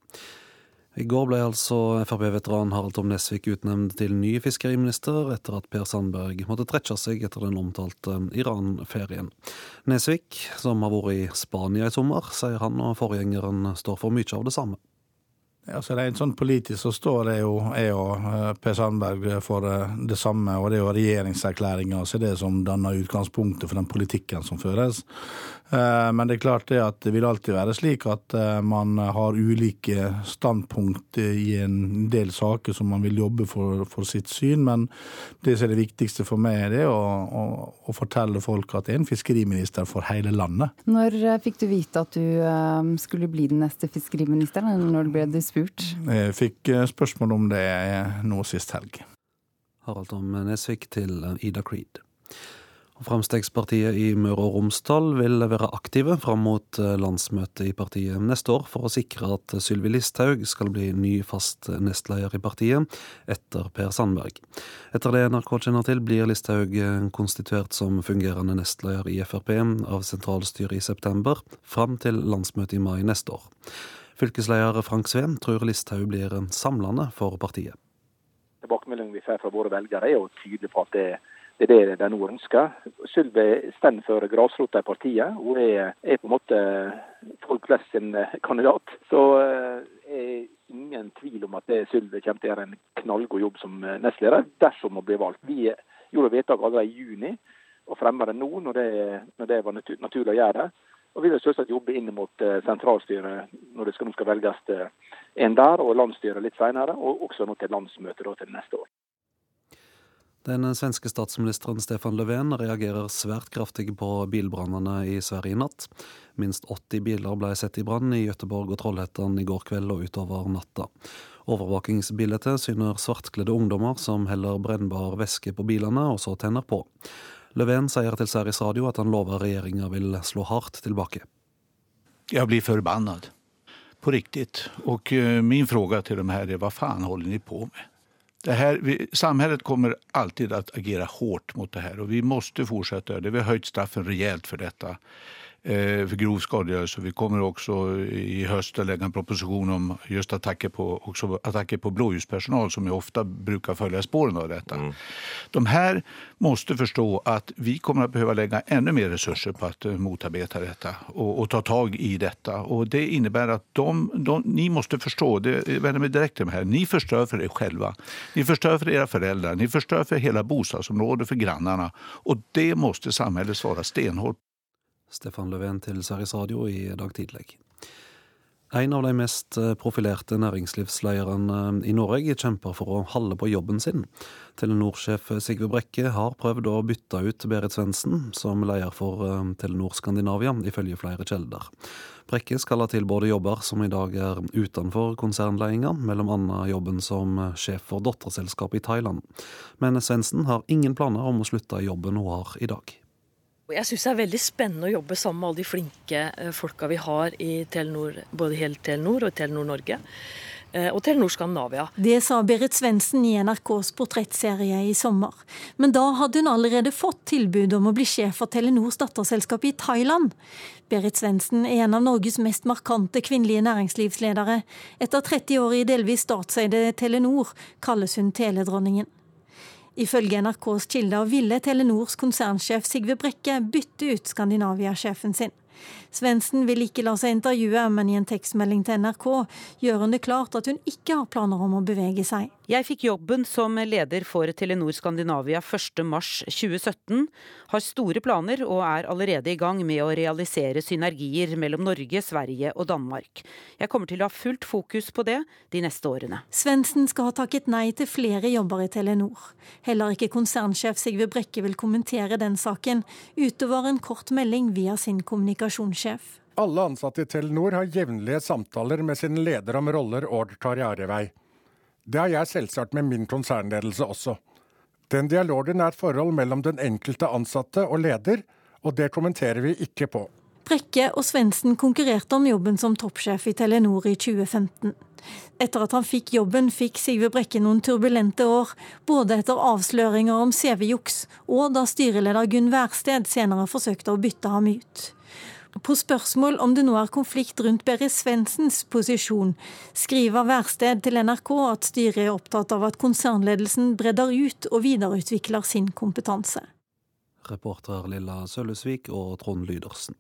I går ble altså Frp-veteran Harald Tom Nesvik utnevnt til ny fiskeriminister etter at Per Sandberg måtte trekke seg etter den omtalte Iran-ferien. Nesvik, som har vært i Spania i sommer, sier han og forgjengeren står for mye av det samme. Altså Rent sånn politisk så står det jo, er jo eh, Per Sandberg for eh, det samme, og det er jo regjeringserklæringa så det som danner utgangspunktet for den politikken som føres. Eh, men det er klart det at det vil alltid være slik at man har ulike standpunkt i en del saker som man vil jobbe for, for sitt syn, men det som er det viktigste for meg, det er å, å, å fortelle folk at det er en fiskeriminister for hele landet. Når fikk du vite at du skulle bli den neste fiskeriministeren, når ble du? Spurt? Jeg fikk eh, spørsmål om det nå sist helg. Harald Tom Nesvik til Ida Creed. Fremskrittspartiet i Møre og Romsdal vil være aktive fram mot eh, landsmøtet i partiet neste år for å sikre at Sylvi Listhaug skal bli ny fast nestleder i partiet etter Per Sandberg. Etter det NRK kjenner til, blir Listhaug eh, konstituert som fungerende nestleder i Frp av sentralstyret i september, fram til landsmøtet i mai neste år. Fylkesleder Frank Sveen tror Listhaug blir samlende for partiet. Tilbakemeldingen vi får fra våre velgere er jo tydelig på at det, det er det de nå ønsker. Sylvi står for grasrota i partiet. Hun er, er, på en måte folk flest sin eh, kandidat. Så eh, er ingen tvil om at Sylvi kommer til å gjøre en knallgod jobb som eh, nestleder, dersom hun blir valgt. Vi gjorde vedtak allerede i juni og fremmer det nå, når det, når det var naturlig å gjøre det. Og vi vil selvsagt jobbe inn mot eh, sentralstyret når det skal, skal velges eh, en der, og landsstyret litt senere, og også nå til landsmøtet til neste år. Den svenske statsministeren Stefan Löfven reagerer svært kraftig på bilbrannene i Sverige i natt. Minst 80 biler ble sett i brann i Gøteborg og Trollhättan i går kveld og utover natta. Overvåkingsbildet syner svartkledde ungdommer som heller brennbar væske på bilene og så tenner på. Löfven sier til Sveriges Radio at han lover regjeringa vil slå hardt tilbake. Jeg blir forbannet. På riktig. Og uh, min spørsmål til dem her er hva faen holder dere på med? Det här, kommer alltid å agere hårt mot det her, og vi måste fortsette. det. Vi har høyt straffen rejält for dette. Eh, för grov skadegörelse. Vi kommer också i höst att lägga en proposition om just attacker på, också attacker på blåljuspersonal som ju ofta brukar följa spåren av detta. Mm. De här måste förstå att vi kommer att behöva lägga ännu mer resurser på att eh, motarbeta detta och, och ta tag i detta. Och det innebär att de, de, ni måste förstå, det vänder mig direkt till de här, ni förstör för er själva. Ni förstör för era föräldrar, ni förstör för hela bostadsområdet, för grannarna. Och det måste samhället svara stenhårt Stefan Löfven til Sveriges Radio i dag tidlig. En av de mest eh, profilerte næringslivslederne eh, i Norge kjemper for å holde på jobben sin. Telenor-sjef Sigve Brekke har prøvd å bytte ut Berit Svendsen som leder for eh, Telenor Skandinavia, ifølge flere kilder. Brekke skal ha til både jobber som i dag er utenfor konsernledelsen, annet jobben som sjef for datterselskapet i Thailand. Men Svendsen har ingen planer om å slutte i jobben hun har i dag. Jeg syns det er veldig spennende å jobbe sammen med alle de flinke eh, folka vi har i Telenor, både hele Telenor og Telenor Norge. Eh, og Telenor Skandinavia. Det sa Berit Svendsen i NRKs portrettserie i sommer. Men da hadde hun allerede fått tilbud om å bli sjef for Telenors datterselskap i Thailand. Berit Svendsen er en av Norges mest markante kvinnelige næringslivsledere. Etter 30 år i delvis statseide Telenor kalles hun teledronningen. Ifølge NRKs kilder ville Telenors konsernsjef Sigve Brekke bytte ut Skandinavia-sjefen sin. Svendsen vil ikke la seg intervjue, men i en tekstmelding til NRK gjør hun det klart at hun ikke har planer om å bevege seg. Jeg fikk jobben som leder for Telenor Skandinavia 1.3.2017, har store planer og er allerede i gang med å realisere synergier mellom Norge, Sverige og Danmark. Jeg kommer til å ha fullt fokus på det de neste årene. Svendsen skal ha takket nei til flere jobber i Telenor. Heller ikke konsernsjef Sigve Brekke vil kommentere den saken, utover en kort melding via sin kommunikasjonssjef. Alle ansatte i Telenor har jevnlige samtaler med sin leder om roller og karrierevei. Det har jeg selvsagt med min konsernledelse også. Den dialogen er et forhold mellom den enkelte ansatte og leder, og det kommenterer vi ikke på. Brekke og Svendsen konkurrerte om jobben som toppsjef i Telenor i 2015. Etter at han fikk jobben, fikk Sigve Brekke noen turbulente år, både etter avsløringer om CV-juks og da styreleder Gunn Wærsted senere forsøkte å bytte ham ut. På spørsmål om det nå er konflikt rundt Berre Svendsens posisjon, skriver Værsted til NRK at styret er opptatt av at konsernledelsen bredder ut og videreutvikler sin kompetanse. Reporter Lilla Sølvesvik og Trond Lydersen.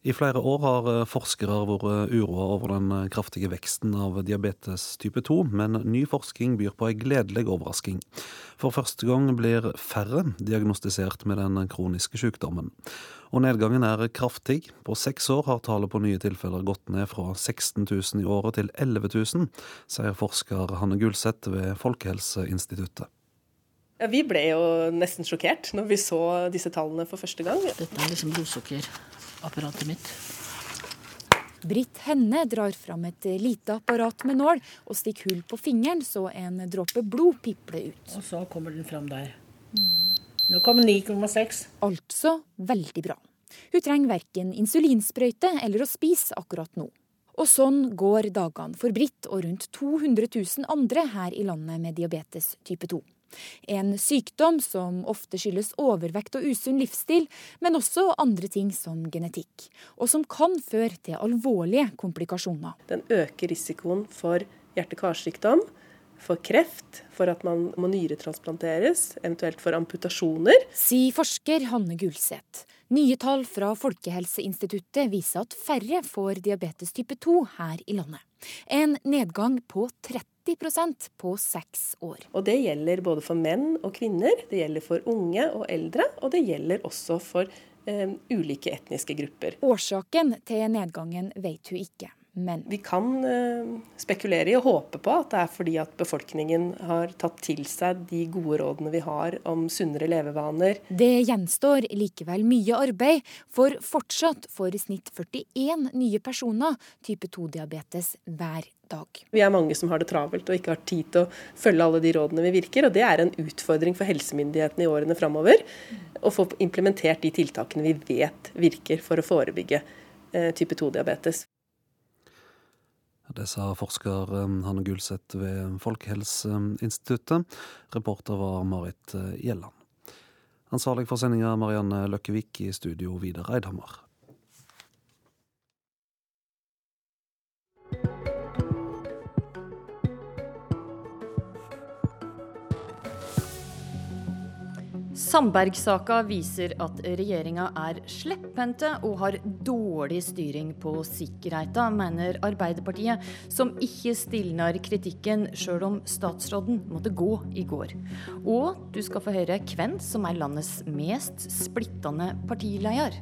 I flere år har eh, forskere vært uroa over den eh, kraftige veksten av diabetes type 2, men ny forskning byr på en gledelig overrasking. For første gang blir færre diagnostisert med den kroniske sykdommen. Og nedgangen er kraftig. På seks år har tallet på nye tilfeller gått ned fra 16 000 i året til 11 000, sier forsker Hanne Gulseth ved Folkehelseinstituttet. Ja, vi ble jo nesten sjokkert når vi så disse tallene for første gang. Dette er liksom blodsukkerapparatet mitt. Britt Henne drar fram et lite apparat med nål og stikker hull på fingeren så en dråpe blod pipler ut. Og så kommer den fram der. Nå kommer 9,6. Altså veldig bra. Hun trenger verken insulinsprøyte eller å spise akkurat nå. Og sånn går dagene for Britt og rundt 200 000 andre her i landet med diabetes type 2. En sykdom som ofte skyldes overvekt og usunn livsstil, men også andre ting som genetikk, og som kan føre til alvorlige komplikasjoner. Den øker risikoen for hjerte-karsykdom, for kreft, for at man må nyretransplanteres, eventuelt for amputasjoner. Sier forsker Hanne Gulseth. Nye tall fra Folkehelseinstituttet viser at færre får diabetes type 2 her i landet. En nedgang på 30 på seks år. Og Det gjelder både for menn og kvinner, det gjelder for unge og eldre, og det gjelder også for eh, ulike etniske grupper. Årsaken til nedgangen vet hun ikke. Men vi kan uh, spekulere i og håpe på at det er fordi at befolkningen har tatt til seg de gode rådene vi har om sunnere levevaner. Det gjenstår likevel mye arbeid, for fortsatt får i snitt 41 nye personer type 2-diabetes hver dag. Vi er mange som har det travelt og ikke har tid til å følge alle de rådene vi virker, og det er en utfordring for helsemyndighetene i årene framover. Å få implementert de tiltakene vi vet virker for å forebygge uh, type 2-diabetes. Det sa forsker um, Hanne Gulseth ved Folkehelseinstituttet. Reporter var Marit uh, Gjelland. Ansvarlig for sendinga Marianne Løkkevik, i studio Vidar Eidhammer. Sandberg-saka viser at regjeringa er slepphendte og har dårlig styring på sikkerheten, mener Arbeiderpartiet, som ikke stilner kritikken sjøl om statsråden måtte gå i går. Og du skal få høre hvem som er landets mest splittende partileder.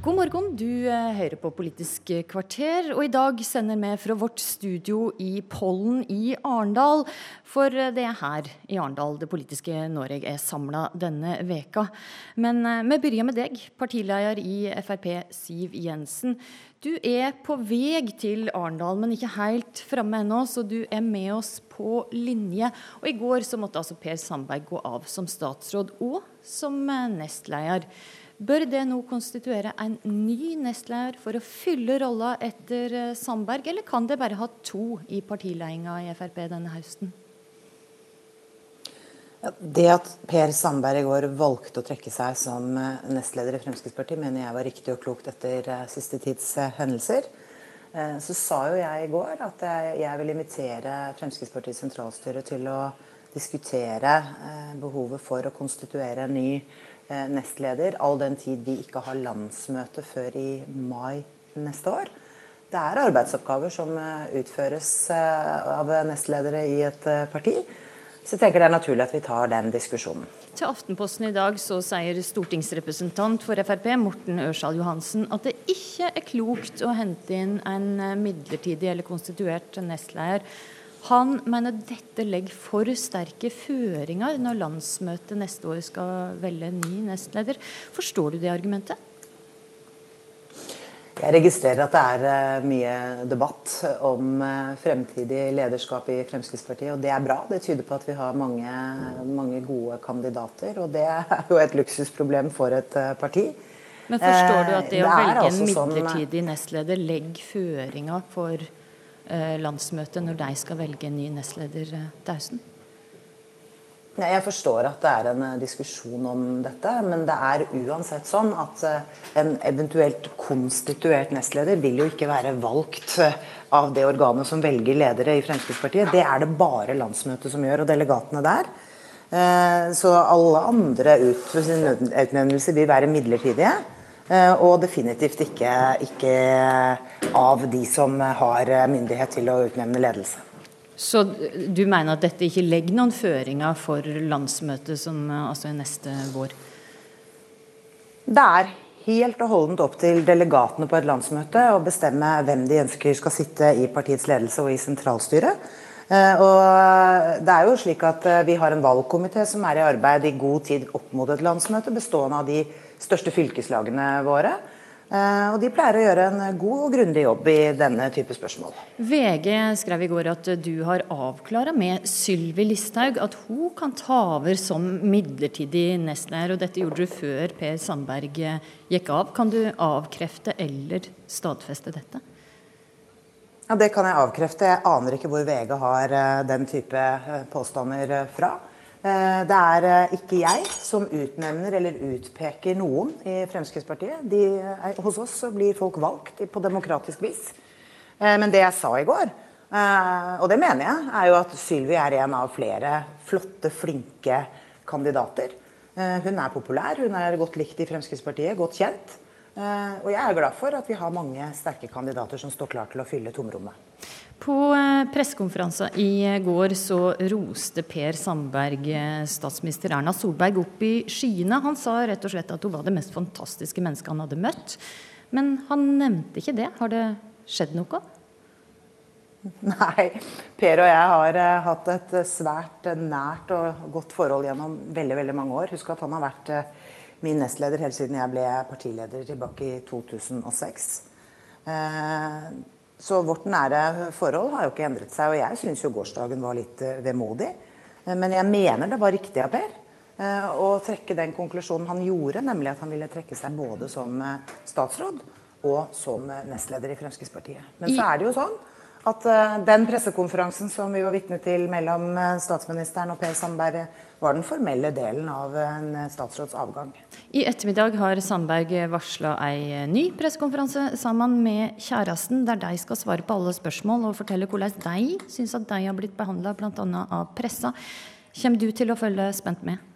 God morgen, du eh, hører på Politisk kvarter, og i dag sender vi fra vårt studio i Pollen i Arendal. For eh, det er her i Arendal det politiske Norge er samla denne veka. Men eh, vi begynner med deg, partileder i Frp Siv Jensen. Du er på vei til Arendal, men ikke helt framme ennå, så du er med oss på linje. Og i går så måtte altså Per Sandberg gå av som statsråd og som nestleder. Bør det nå konstituere en ny nestleder for å fylle rolla etter eh, Sandberg, eller kan det bare ha to i partiledelsen i Frp denne høsten? Det at Per Sandberg i går valgte å trekke seg som eh, nestleder i Fremskrittspartiet, mener jeg var riktig og klokt etter eh, siste tids hendelser. Så sa jo jeg i går at jeg vil invitere Fremskrittspartiets sentralstyre til å diskutere behovet for å konstituere en ny nestleder, all den tid vi ikke har landsmøte før i mai neste år. Det er arbeidsoppgaver som eh, utføres eh, av nestledere i et parti. Så jeg tenker det er naturlig at vi tar den diskusjonen. Til Aftenposten i dag så sier stortingsrepresentant for Frp Morten Ørsal Johansen at det ikke er klokt å hente inn en midlertidig eller konstituert nestleder han mener dette legger for sterke føringer når landsmøtet neste år skal velge en ny nestleder. Forstår du det argumentet? Jeg registrerer at det er eh, mye debatt om eh, fremtidig lederskap i Fremskrittspartiet, og det er bra. Det tyder på at vi har mange, mange gode kandidater, og det er jo et luksusproblem for et eh, parti. Men forstår du at det, det å velge en midlertidig sånn, midlertidig nestleder legger føringer for landsmøtet når de skal velge en ny nestleder Tausen? Jeg forstår at det er en eh, diskusjon om dette, men det er uansett sånn at eh, en eventuelt konstituert nestleder vil jo ikke være valgt eh, av det organet som velger ledere i Fremskrittspartiet. Det er det bare landsmøtet som gjør, og delegatene der. Så alle andre utnevnelser vil være midlertidige. Og definitivt ikke, ikke av de som har myndighet til å utnevne ledelse. Så du mener at dette ikke legger noen føringer for landsmøtet som altså er neste vår? Det er helt og holdent opp til delegatene på et landsmøte å bestemme hvem de ønsker skal sitte i partiets ledelse og i sentralstyret. Eh, og det er jo slik at eh, Vi har en valgkomité som er i arbeid i god tid opp mot et landsmøte, bestående av de største fylkeslagene våre. Eh, og de pleier å gjøre en god og grundig jobb i denne type spørsmål. VG skrev i går at du har avklara med Sylvi Listhaug at hun kan ta over som midlertidig nestleder, og dette gjorde du før Per Sandberg gikk av. Kan du avkrefte eller stadfeste dette? Ja, Det kan jeg avkrefte. Jeg aner ikke hvor VG har eh, den type eh, påstander fra. Eh, det er eh, ikke jeg som utnevner eller utpeker noen i Fremskrittspartiet. De, hos oss blir folk valgt på demokratisk vis. Eh, men det jeg sa i går, og det mener jeg, er jo at Sylvi er en av flere flotte, flinke kandidater. Hun er populær, hun er godt likt i Fremskrittspartiet, godt kjent. Og jeg er glad for at vi har mange sterke kandidater som står klar til å fylle tomrommet. På eh, pressekonferansen i går så roste Per Sandberg eh, statsminister Erna Solberg opp i skyene. Han sa rett og slett at hun var det mest fantastiske mennesket han hadde møtt. Men han nevnte ikke det. Har det skjedd noe? Nei, Per og jeg har uh, hatt et svært nært og godt forhold gjennom veldig veldig mange år. Husk at han har vært min nestleder helt siden jeg ble partileder tilbake i 2006. Så vårt nære forhold har jo ikke endret seg. Og jeg syns jo gårsdagen var litt eh, vemodig. Eh, men jeg mener det var riktig av Per eh, å trekke den konklusjonen han gjorde, nemlig at han ville trekke seg både som statsråd og som nestleder i Fremskrittspartiet. Men så er det jo sånn at den pressekonferansen som vi var vitne til mellom statsministeren og Per Sandberg, var den formelle delen av en statsråds avgang. I ettermiddag har Sandberg varsla ei ny pressekonferanse sammen med kjæresten, der de skal svare på alle spørsmål og fortelle hvordan de syns at de har blitt behandla bl.a. av pressa. Kommer du til å følge spent med?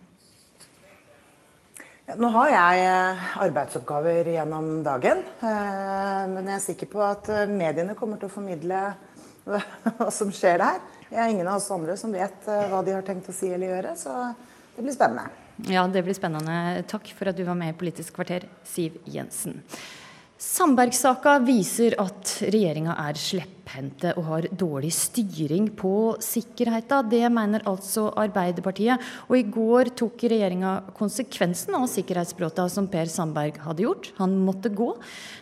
Nå har jeg eh, arbeidsoppgaver gjennom dagen. Eh, men jeg er sikker på at eh, mediene kommer til å formidle hva som skjer der. Jeg er ingen av oss andre som vet hva de har tenkt å si eller gjøre, så det blir spennende. Ja, det blir spennende. Takk for at du var med i Politisk kvarter, Siv Jensen. Sandberg-saka viser at regjeringa er slepphendte og har dårlig styring på sikkerheten. Det mener altså Arbeiderpartiet. Og i går tok regjeringa konsekvensen av sikkerhetsbruddene som Per Sandberg hadde gjort. Han måtte gå.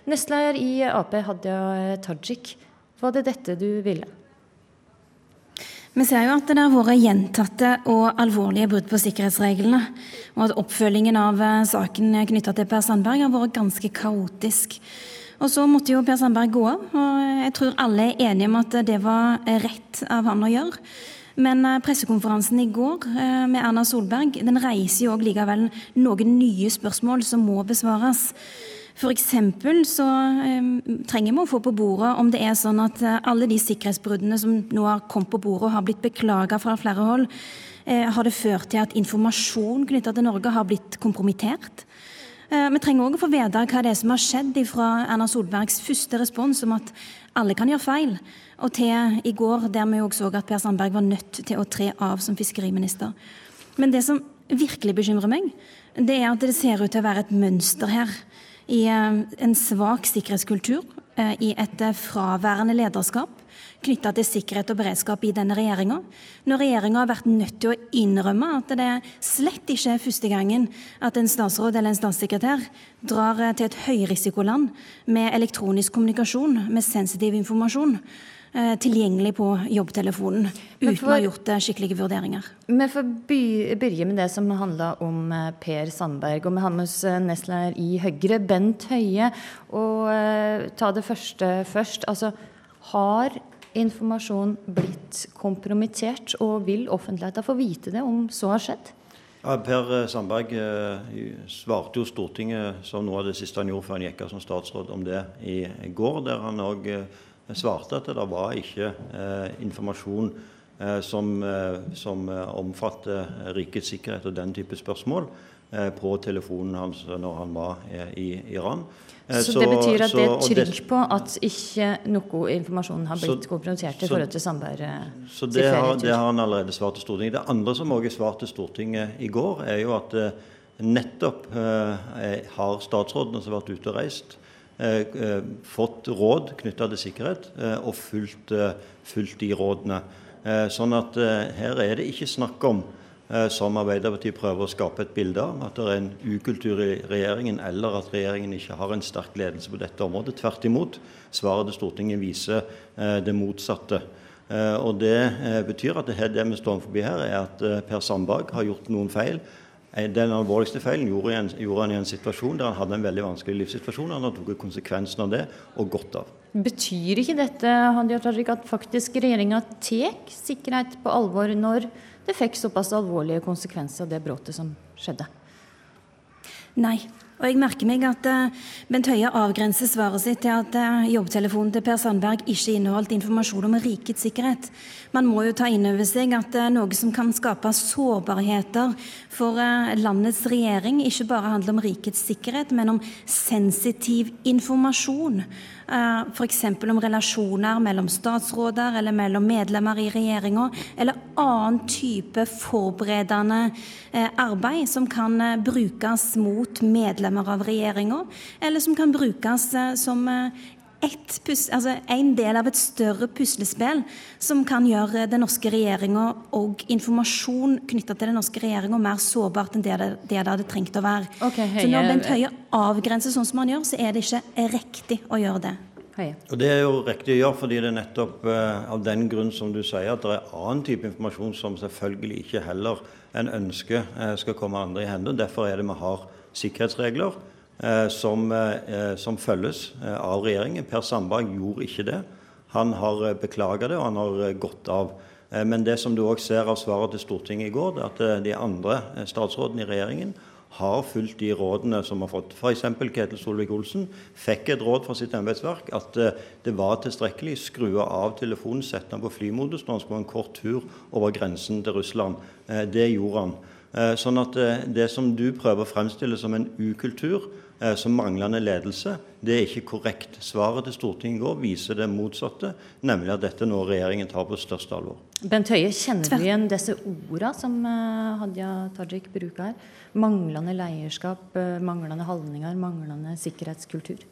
Nestleder i Ap, Hadia Tajik, var det dette du ville? Vi ser jo at det har vært gjentatte og alvorlige brudd på sikkerhetsreglene. Og at oppfølgingen av eh, saken knytta til Per Sandberg har vært ganske kaotisk. Og så måtte jo Per Sandberg gå av, og jeg tror alle er enige om at det var rett av han å gjøre. Men eh, pressekonferansen i går eh, med Erna Solberg den reiser jo likevel noen nye spørsmål som må besvares. F.eks. så eh, trenger vi å få på bordet om det er sånn at alle de sikkerhetsbruddene som nå har kommet på bordet og har blitt beklaga fra flere hold, har det ført til at informasjon knytta til Norge har blitt kompromittert? Eh, vi trenger òg å få vite hva det er som har skjedd fra Erna Solbergs første respons om at alle kan gjøre feil, og til i går der vi òg så at Per Sandberg var nødt til å tre av som fiskeriminister. Men det som virkelig bekymrer meg, det er at det ser ut til å være et mønster her i eh, en svak sikkerhetskultur, eh, i et fraværende lederskap knytta til sikkerhet og beredskap i denne regjeringa. Når regjeringa har vært nødt til å innrømme at det slett ikke er første gangen at en statsråd eller en statssekretær drar til et høyrisikoland med elektronisk kommunikasjon, med sensitiv informasjon. Eh, tilgjengelig på jobbtelefonen uten for, å ha gjort skikkelige vurderinger. Vi får begynne med det som handler om eh, Per Sandberg. Og vi har med oss eh, nestleder i Høyre, Bent Høie. Og ta det første først. Altså, har informasjon blitt kompromittert, og vil offentligheten få vite det om så har skjedd? Per Sandberg eh, svarte jo Stortinget som noe av det siste han gjorde før han gikk av som statsråd om det i går, der han òg eh, svarte at det var ikke eh, informasjon eh, som, eh, som omfatter rikets sikkerhet og den type spørsmål eh, på telefonen hans når han var i Iran. Så, det betyr at det er trygg på at ikke noe informasjon har blitt kompromittert i forhold til samværet? Så det har, det har, han allerede svart til Stortinget. Det andre som også er svart til Stortinget i går, er jo at nettopp eh, har statsrådene som har vært ute og reist, Eh, eh, fått råd knytta til sikkerhet eh, og fulgt, fulgt, de rådene. Sånn at her er det ikke snakk om, som Arbeiderpartiet prøver å skape et bilde av, at det er en ukultur i regjeringen, eller at regjeringen ikke har en sterk ledelse på dette området. Tvert imot. Svaret til Stortinget viser det motsatte. Og Det betyr at det, det vi står forbi her, er at Per Sandberg har gjort noen feil Eh, den alvorligste feilen gjorde, han i en situasjon der han hadde en veldig vanskelig livssituasjon. Han tok konsekvensen av det og godt av. Betyr ikke dette Hadia Tajik, at faktisk regjeringa tar sikkerhet på alvor når det fikk såpass alvorlige konsekvenser det bråtet som skjedde? Nei, og jeg merker meg at uh, Bent Høie avgrenser svaret sitt til at uh, jobbtelefonen til Per Sandberg ikke inneholdt informasjon om rikets sikkerhet. Man må jo ta inn over seg at uh, noe som kan skape sårbarheter for landets regjering, ikke bare handler om rikets sikkerhet, men om sensitiv informasjon. Eh, F.eks. om relasjoner mellom statsråder eller mellom medlemmer i regjeringa, eller annen type forberedende eh, arbeid som kan eh, brukes mot medlemmer av regjeringa, eller som kan brukes som altså en del av et større puslespill som kan gjøre den norske regjeringa og informasjon knytta til den norske regjeringa mer sårbart enn det det, det hadde trengt å være. Okay, så når Bent Høie avgrenser sånn som han gjør, så er det ikke riktig å gjøre det. Hei. Og Det er jo riktig å gjøre, fordi det er nettopp uh, av den grunn som du sier, at det er annen type informasjon som selvfølgelig ikke heller en ønsker uh, skal komme andre i hendene. Derfor er det vi har sikkerhetsregler Eh, som, eh, som følges eh, av regjeringen. Per Sandberg gjorde ikke det. Han har beklaga det, og han har gått av. Men det som du òg ser av svaret til Stortinget i går, det er at de andre statsrådene i regjeringen har fulgt de rådene som har fått. F.eks. Ketil Solvik-Olsen fikk et råd fra sitt embetsverk at det var tilstrekkelig skru av telefonen, sette den på flymodus når han skulle ha en kort tur over grensen til Russland. Det gjorde han. Sånn at det som du prøver å fremstille som en ukultur, Eh, som manglende ledelse. Det er ikke korrekt. Svaret til Stortinget i går viser det motsatte, nemlig at dette nå regjeringen tar på største alvor. Bent Høie, kjenner du igjen disse ordene som eh, Hadia Tajik bruker her? Manglende leierskap, eh, manglende holdninger, manglende sikkerhetskultur?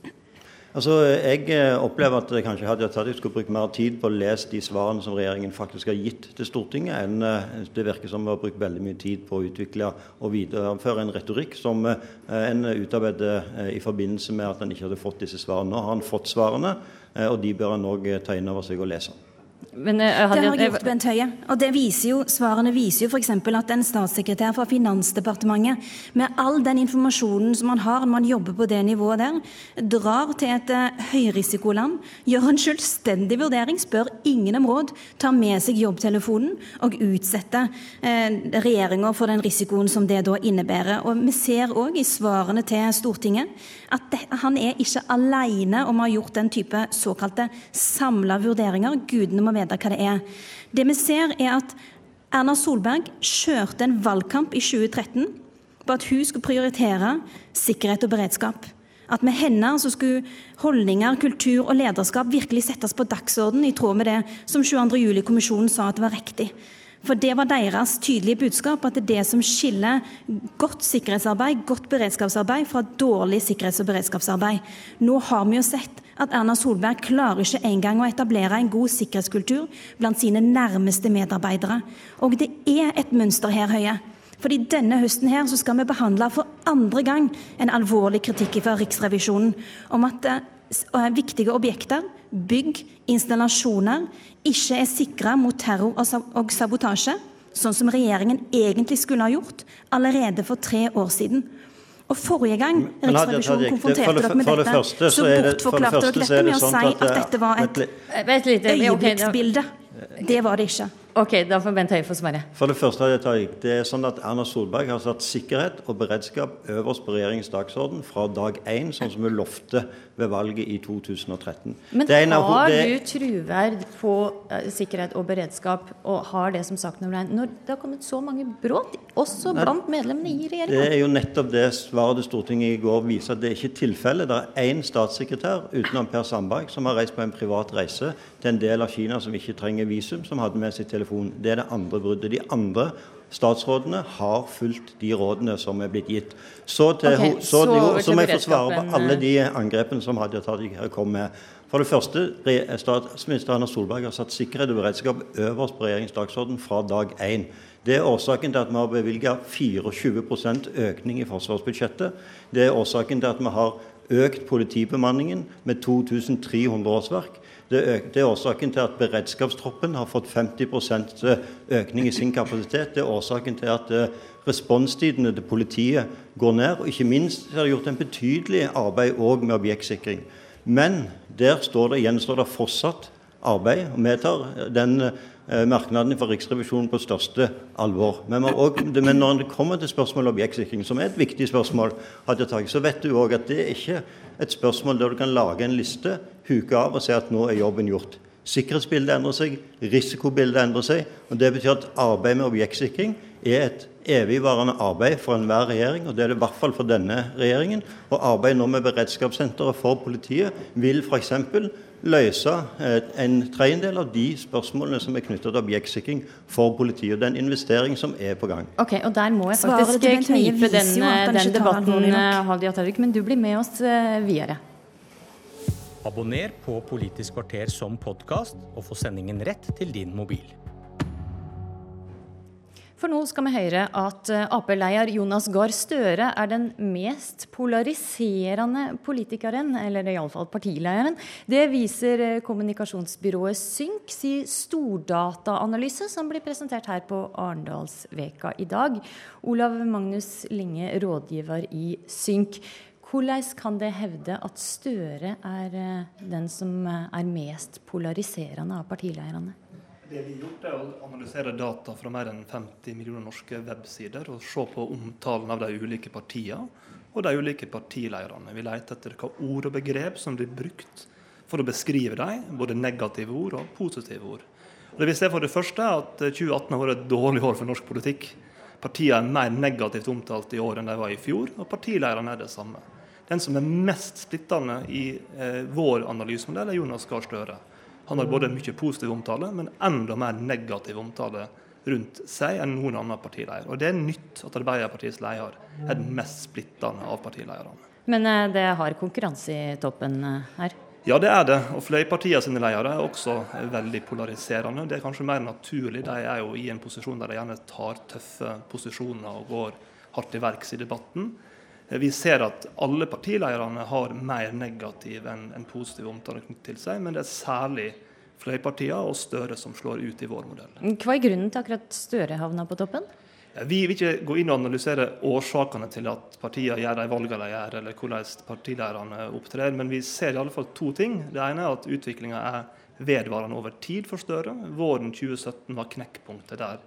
Altså, Jeg eh, opplever at kanskje Hadia jeg skulle brukt mer tid på å lese de svarene som regjeringen faktisk har gitt til Stortinget, enn eh, det virker som vi har brukt veldig mye tid på å utvikle og videreføre en retorikk som eh, en utarbeidet i forbindelse med at en ikke hadde fått disse svarene. Nå har han fått svarene, og de bør han òg ta inn over seg og lese. Men, uh, det har gjort Bent Høie. Og det viser jo, Svarene viser jo f.eks. at en statssekretær fra Finansdepartementet, med all den informasjonen som man har når man jobber på det nivået der, drar til et uh, høyrisikoland, gjør en selvstendig vurdering, spør ingen om råd, tar med seg jobbtelefonen og utsetter uh, regjeringa for den risikoen som det da innebærer. Og Vi ser òg i svarene til Stortinget at det, han er ikke alene om å ha gjort den type såkalte samla vurderinger. Gudene må vite hva det er. Det vi ser, er at Erna Solberg kjørte en valgkamp i 2013 på at hun skulle prioritere sikkerhet og beredskap. At med henne så skulle holdninger, kultur og lederskap virkelig settes på dagsorden i tråd med det som 22. juli-kommisjonen sa at det var riktig. For det var deres tydelige budskap, at det er det som skiller godt sikkerhetsarbeid, godt beredskapsarbeid, fra dårlig sikkerhets- og beredskapsarbeid. Nå har vi jo sett at Erna Solberg klarer ikke engang å etablere en god sikkerhetskultur blant sine nærmeste medarbeidere. Og det er et mønster her, Høie. Fordi denne høsten her så skal vi behandle for andre gang en alvorlig kritikk fra Riksrevisjonen om at uh, viktige objekter bygg, installasjoner ikke er sikra mot terror og sabotasje, sånn som regjeringen egentlig skulle ha gjort allerede for tre år siden. Og Forrige gang Riksrevisjonen konfronterte dere med dette, så bortforklarte dere dette med å si at dette var et øyeblikksbilde. Det var det ikke. Ok, Da får Bent Høie få svare. For det første, det er sånn at Erna Solberg har satt sikkerhet og beredskap øverst på regjeringens dagsorden fra dag én, sånn som hun lovte ved valget i 2013. Men har du truverd på uh, sikkerhet og beredskap, og har det som sagt nummer én, når det har kommet så mange brudd, også blant medlemmene i regjeringa? Det er jo nettopp det svaret til Stortinget i går viser at det er ikke tilfellet. Det er én statssekretær utenom Per Sandberg som har reist på en privat reise til en del av Kina som ikke trenger visum, som hadde med seg telefon. Det er det andre bruddet. De andre statsrådene har fulgt de rådene som er blitt gitt. Så, til, okay, så, så, jo, så må jeg få svare på alle de angrepene som Hadia Tajik kom med. For det første, Statsminister Erna Solberg har satt sikkerhet og beredskap øverst på regjeringens dagsorden fra dag én. Det er årsaken til at vi har bevilget 24% økning i forsvarsbudsjettet. Det er årsaken til at vi har økt politibemanningen med 2300 årsverk. Det er årsaken til at beredskapstroppen har fått 50 eh, økning i sin kapasitet. Det er årsaken til at eh, responstidene til politiet går ned. Og ikke minst er det gjort en betydelig arbeid òg med objektsikring. Men der står det, gjenstår det fortsatt arbeid. Vi tar den eh, merknaden fra Riksrevisjonen på største alvor. Men, også, men, når det kommer til spørsmålet om objektsikring, som er et viktig spørsmål, så vet du òg at det er ikke et spørsmål der du kan lage en liste, huke av og si at nå er jobben gjort. Sikkerhetsbildet endrer seg, risikobildet endrer seg. og Det betyr at arbeid med objektsikring er et evigvarende arbeid for enhver regjering, og det er det i hvert fall for denne regjeringen. Og arbeidet nå med beredskapssenteret for politiet vil f.eks. løse eh, en tredjedel av de spørsmålene som er knyttet til objektsikring for politiet. og Det er en investering som er på gang. Ok, og Der må jeg faktisk knipe den, den debatten, Hadia Tajik, men du blir med oss eh, videre. Abonner på Politisk kvarter som podkast, og få sendingen rett til din mobil. For nå skal vi høre at eh, Ap-leder Jonas Gahr Støre er den mest polariserende politikeren, eller iallfall partilederen. Det viser eh, kommunikasjonsbyrået Synk sin stordataanalyse, som blir presentert her på Arendalsveka i dag. Olav Magnus Linge, rådgiver i Synk. Hvordan kan det hevde at Støre er eh, den som er mest polariserende av partilederne? Det vi har gjort, er å analysere data fra mer enn 50 millioner norske websider og se på omtalen av de ulike partiene og de ulike partilederne. Vi leter etter hva ord og begrep som blir brukt for å beskrive dem, både negative ord og positive ord. Det vi ser for det første er at 2018 har vært et dårlig år for norsk politikk. Partiene er mer negativt omtalt i år enn de var i fjor, og partilederne er det samme. Den som er mest splittende i eh, vår analysemodell, er Jonas Gahr Støre. Han har både mye positiv omtale, men enda mer negativ omtale rundt seg enn noen annen partileier. Og Det er nytt at Arbeiderpartiets leder er den mest splittende av partilederne. Men eh, det har konkurranse i toppen eh, her? Ja, det er det. Og fløypartiene sine ledere er også veldig polariserende. Det er kanskje mer naturlig. De er jo i en posisjon der de gjerne tar tøffe posisjoner og går hardt i verks i debatten. Vi ser at alle partilederne har mer negativ enn en positiv omtale til seg, men det er særlig fløypartiene og Støre som slår ut i vår modell. Hva er grunnen til akkurat Støre havna på toppen? Vi vil ikke gå inn og analysere årsakene til at partiene gjør de valgene de gjør, eller hvordan partilederne opptrer, men vi ser i alle fall to ting. Det ene er at utviklinga er vedvarende over tid for Støre. Våren 2017 var knekkpunktet der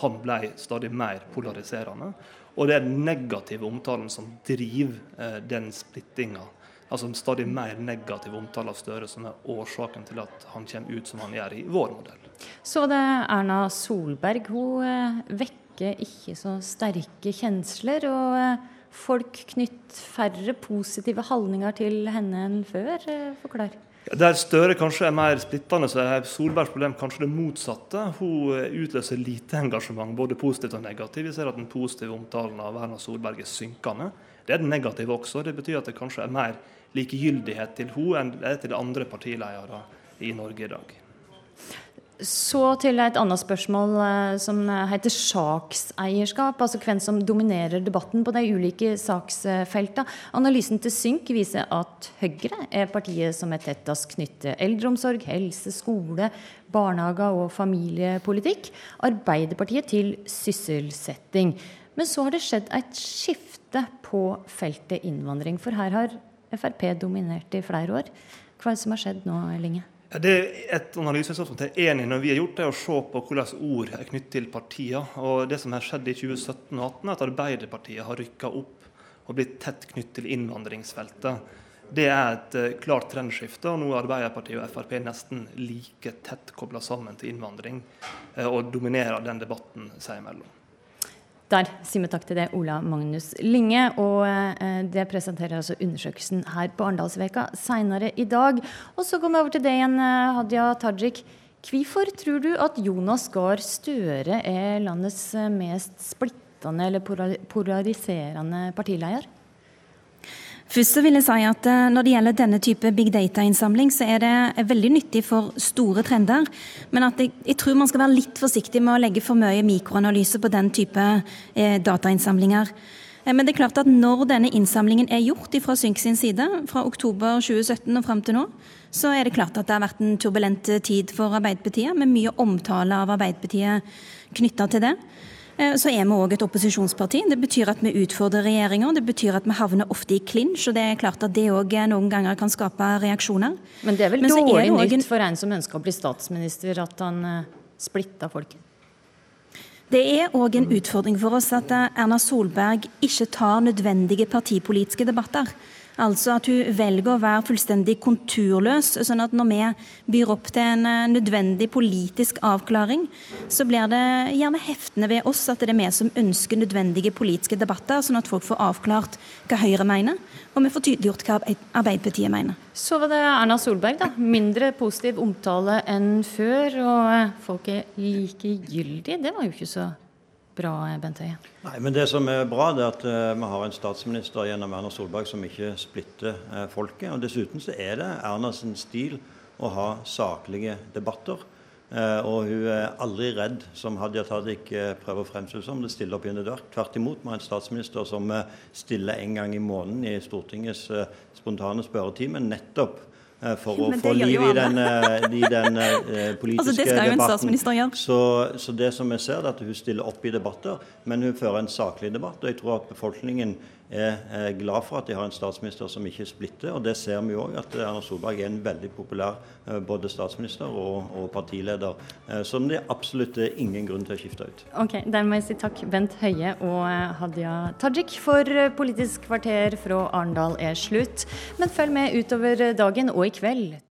han ble stadig mer polariserende. Og det er den negative omtalen som driver eh, den splittinga. Altså en stadig mer negativ omtale av Støre som er årsaken til at han kommer ut som han gjør i vår modell. Så det er Erna Solberg. Hun eh, vekker ikke så sterke kjensler. og eh, Folk knytter færre positive holdninger til henne enn før. Eh, forklar. Der Støre kanskje er mer splittende, så er Solbergs problem kanskje det motsatte. Hun eh, utløser lite engasjement, både positivt og negativt. Vi ser at den positive omtalen av Erna Solberg er synkende. Det er den negative også. Det betyr at det kanskje er mer likegyldighet til hun enn det er til andre partiledere i Norge i dag. Så til et annet spørsmål eh, som heter sakseierskap. Altså hvem som dominerer debatten på de ulike saksfeltene. Analysen til Synk viser at Høyre er partiet som er tettest knyttet eldreomsorg, helse, skole, barnehager og familiepolitikk. Arbeiderpartiet til sysselsetting. Men så har det skjedd et skifte på feltet innvandring? For her har Frp dominert i flere år. Hva er det som har skjedd nå, Linge? Det er et analyseinstitutt er enig når vi har gjort, det å se på hvordan ord er knyttet til partiene. Og Det som har skjedd i 2017 og 2018, er at Arbeiderpartiet har rykka opp og blitt tett knyttet til innvandringsfeltet. Det er et uh, klart trendskifte, og nå er Arbeiderpartiet og Frp nesten like tett kobla sammen til innvandring, uh, og dominerer den debatten seg imellom. Der sier vi takk til det, Ola Magnus Linge. Og uh, det presenterer altså undersøkelsen her på Arendalsveka seinere i dag. Og så kommer vi over til deg igjen, Hadia Tajik. Hvorfor tror du at Jonas Gahr Støre er landets mest splittende eller polariserende partileder? Først så vil jeg si at eh, Når det gjelder denne type big data-innsamling, så er det veldig nyttig for store trender. Men jeg, jeg, tror man skal være litt forsiktig med å legge for mye mikroanalyse på den type eh, datainnsamlinger. Eh, men det er klart at når denne innsamlingen er gjort fra Synk sin side, fra oktober 2017 og fram til nå, så er det klart at det har vært en turbulent tid for Arbeiderpartiet, med mye omtale av Arbeiderpartiet knytta til det. Eh, så er vi òg et opposisjonsparti. Det betyr at vi utfordrer regjeringer. Det betyr at vi havner ofte i klinsj, og det er klart at det òg noen ganger kan skape reaksjoner. Men det er vel dårlig er nytt for en som ønsker å bli statsminister, at han splitta splitter folket? Det er òg en utfordring for oss at eh, Erna Solberg ikke tar nødvendige partipolitiske debatter. Altså at hun velger å være fullstendig konturløs. sånn at når vi byr opp til en eh, nødvendig politisk avklaring, så blir det gjerne heftende ved oss at det er vi som ønsker nødvendige politiske debatter, sånn at folk får avklart hva Høyre mener, og vi får tydeliggjort hva Arbeiderpartiet mener. Så var det Erna Solberg, da. Mindre positiv omtale enn før, og eh, folk er likegyldige. Det var jo ikke så bra, Bent Høie? Nei, men Det som er bra, det er at uh, vi har en statsminister gjennom Erna Solberg som ikke splitter uh, folket. og Dessuten så er det Erna sin stil å ha saklige debatter. Uh, og hun er aldri redd, som Hadia Tajik prøver å fremstille som, det stiller opp i en dør. Tvert imot, vi har en statsminister som stiller en gang i måneden i Stortingets spontane spørretime nettopp for å få liv i den, eh, i den politiske altså, det skal jo en statsminister gjøre. Så, så, det som jeg ser, er at hun stiller opp i debatter, men hun fører en saklig debatt. og jeg tror at befolkningen er glad for at de har en statsminister som ikke splitter. og Det ser vi òg, at Erna Solberg er en veldig populær både statsminister og, og partileder. Som det absolutt er ingen grunn til å skifte ut. Ok, Dermed må jeg si takk Bent Høie og Hadia Tajik for Politisk kvarter fra Arendal er slutt. Men følg med utover dagen og i kveld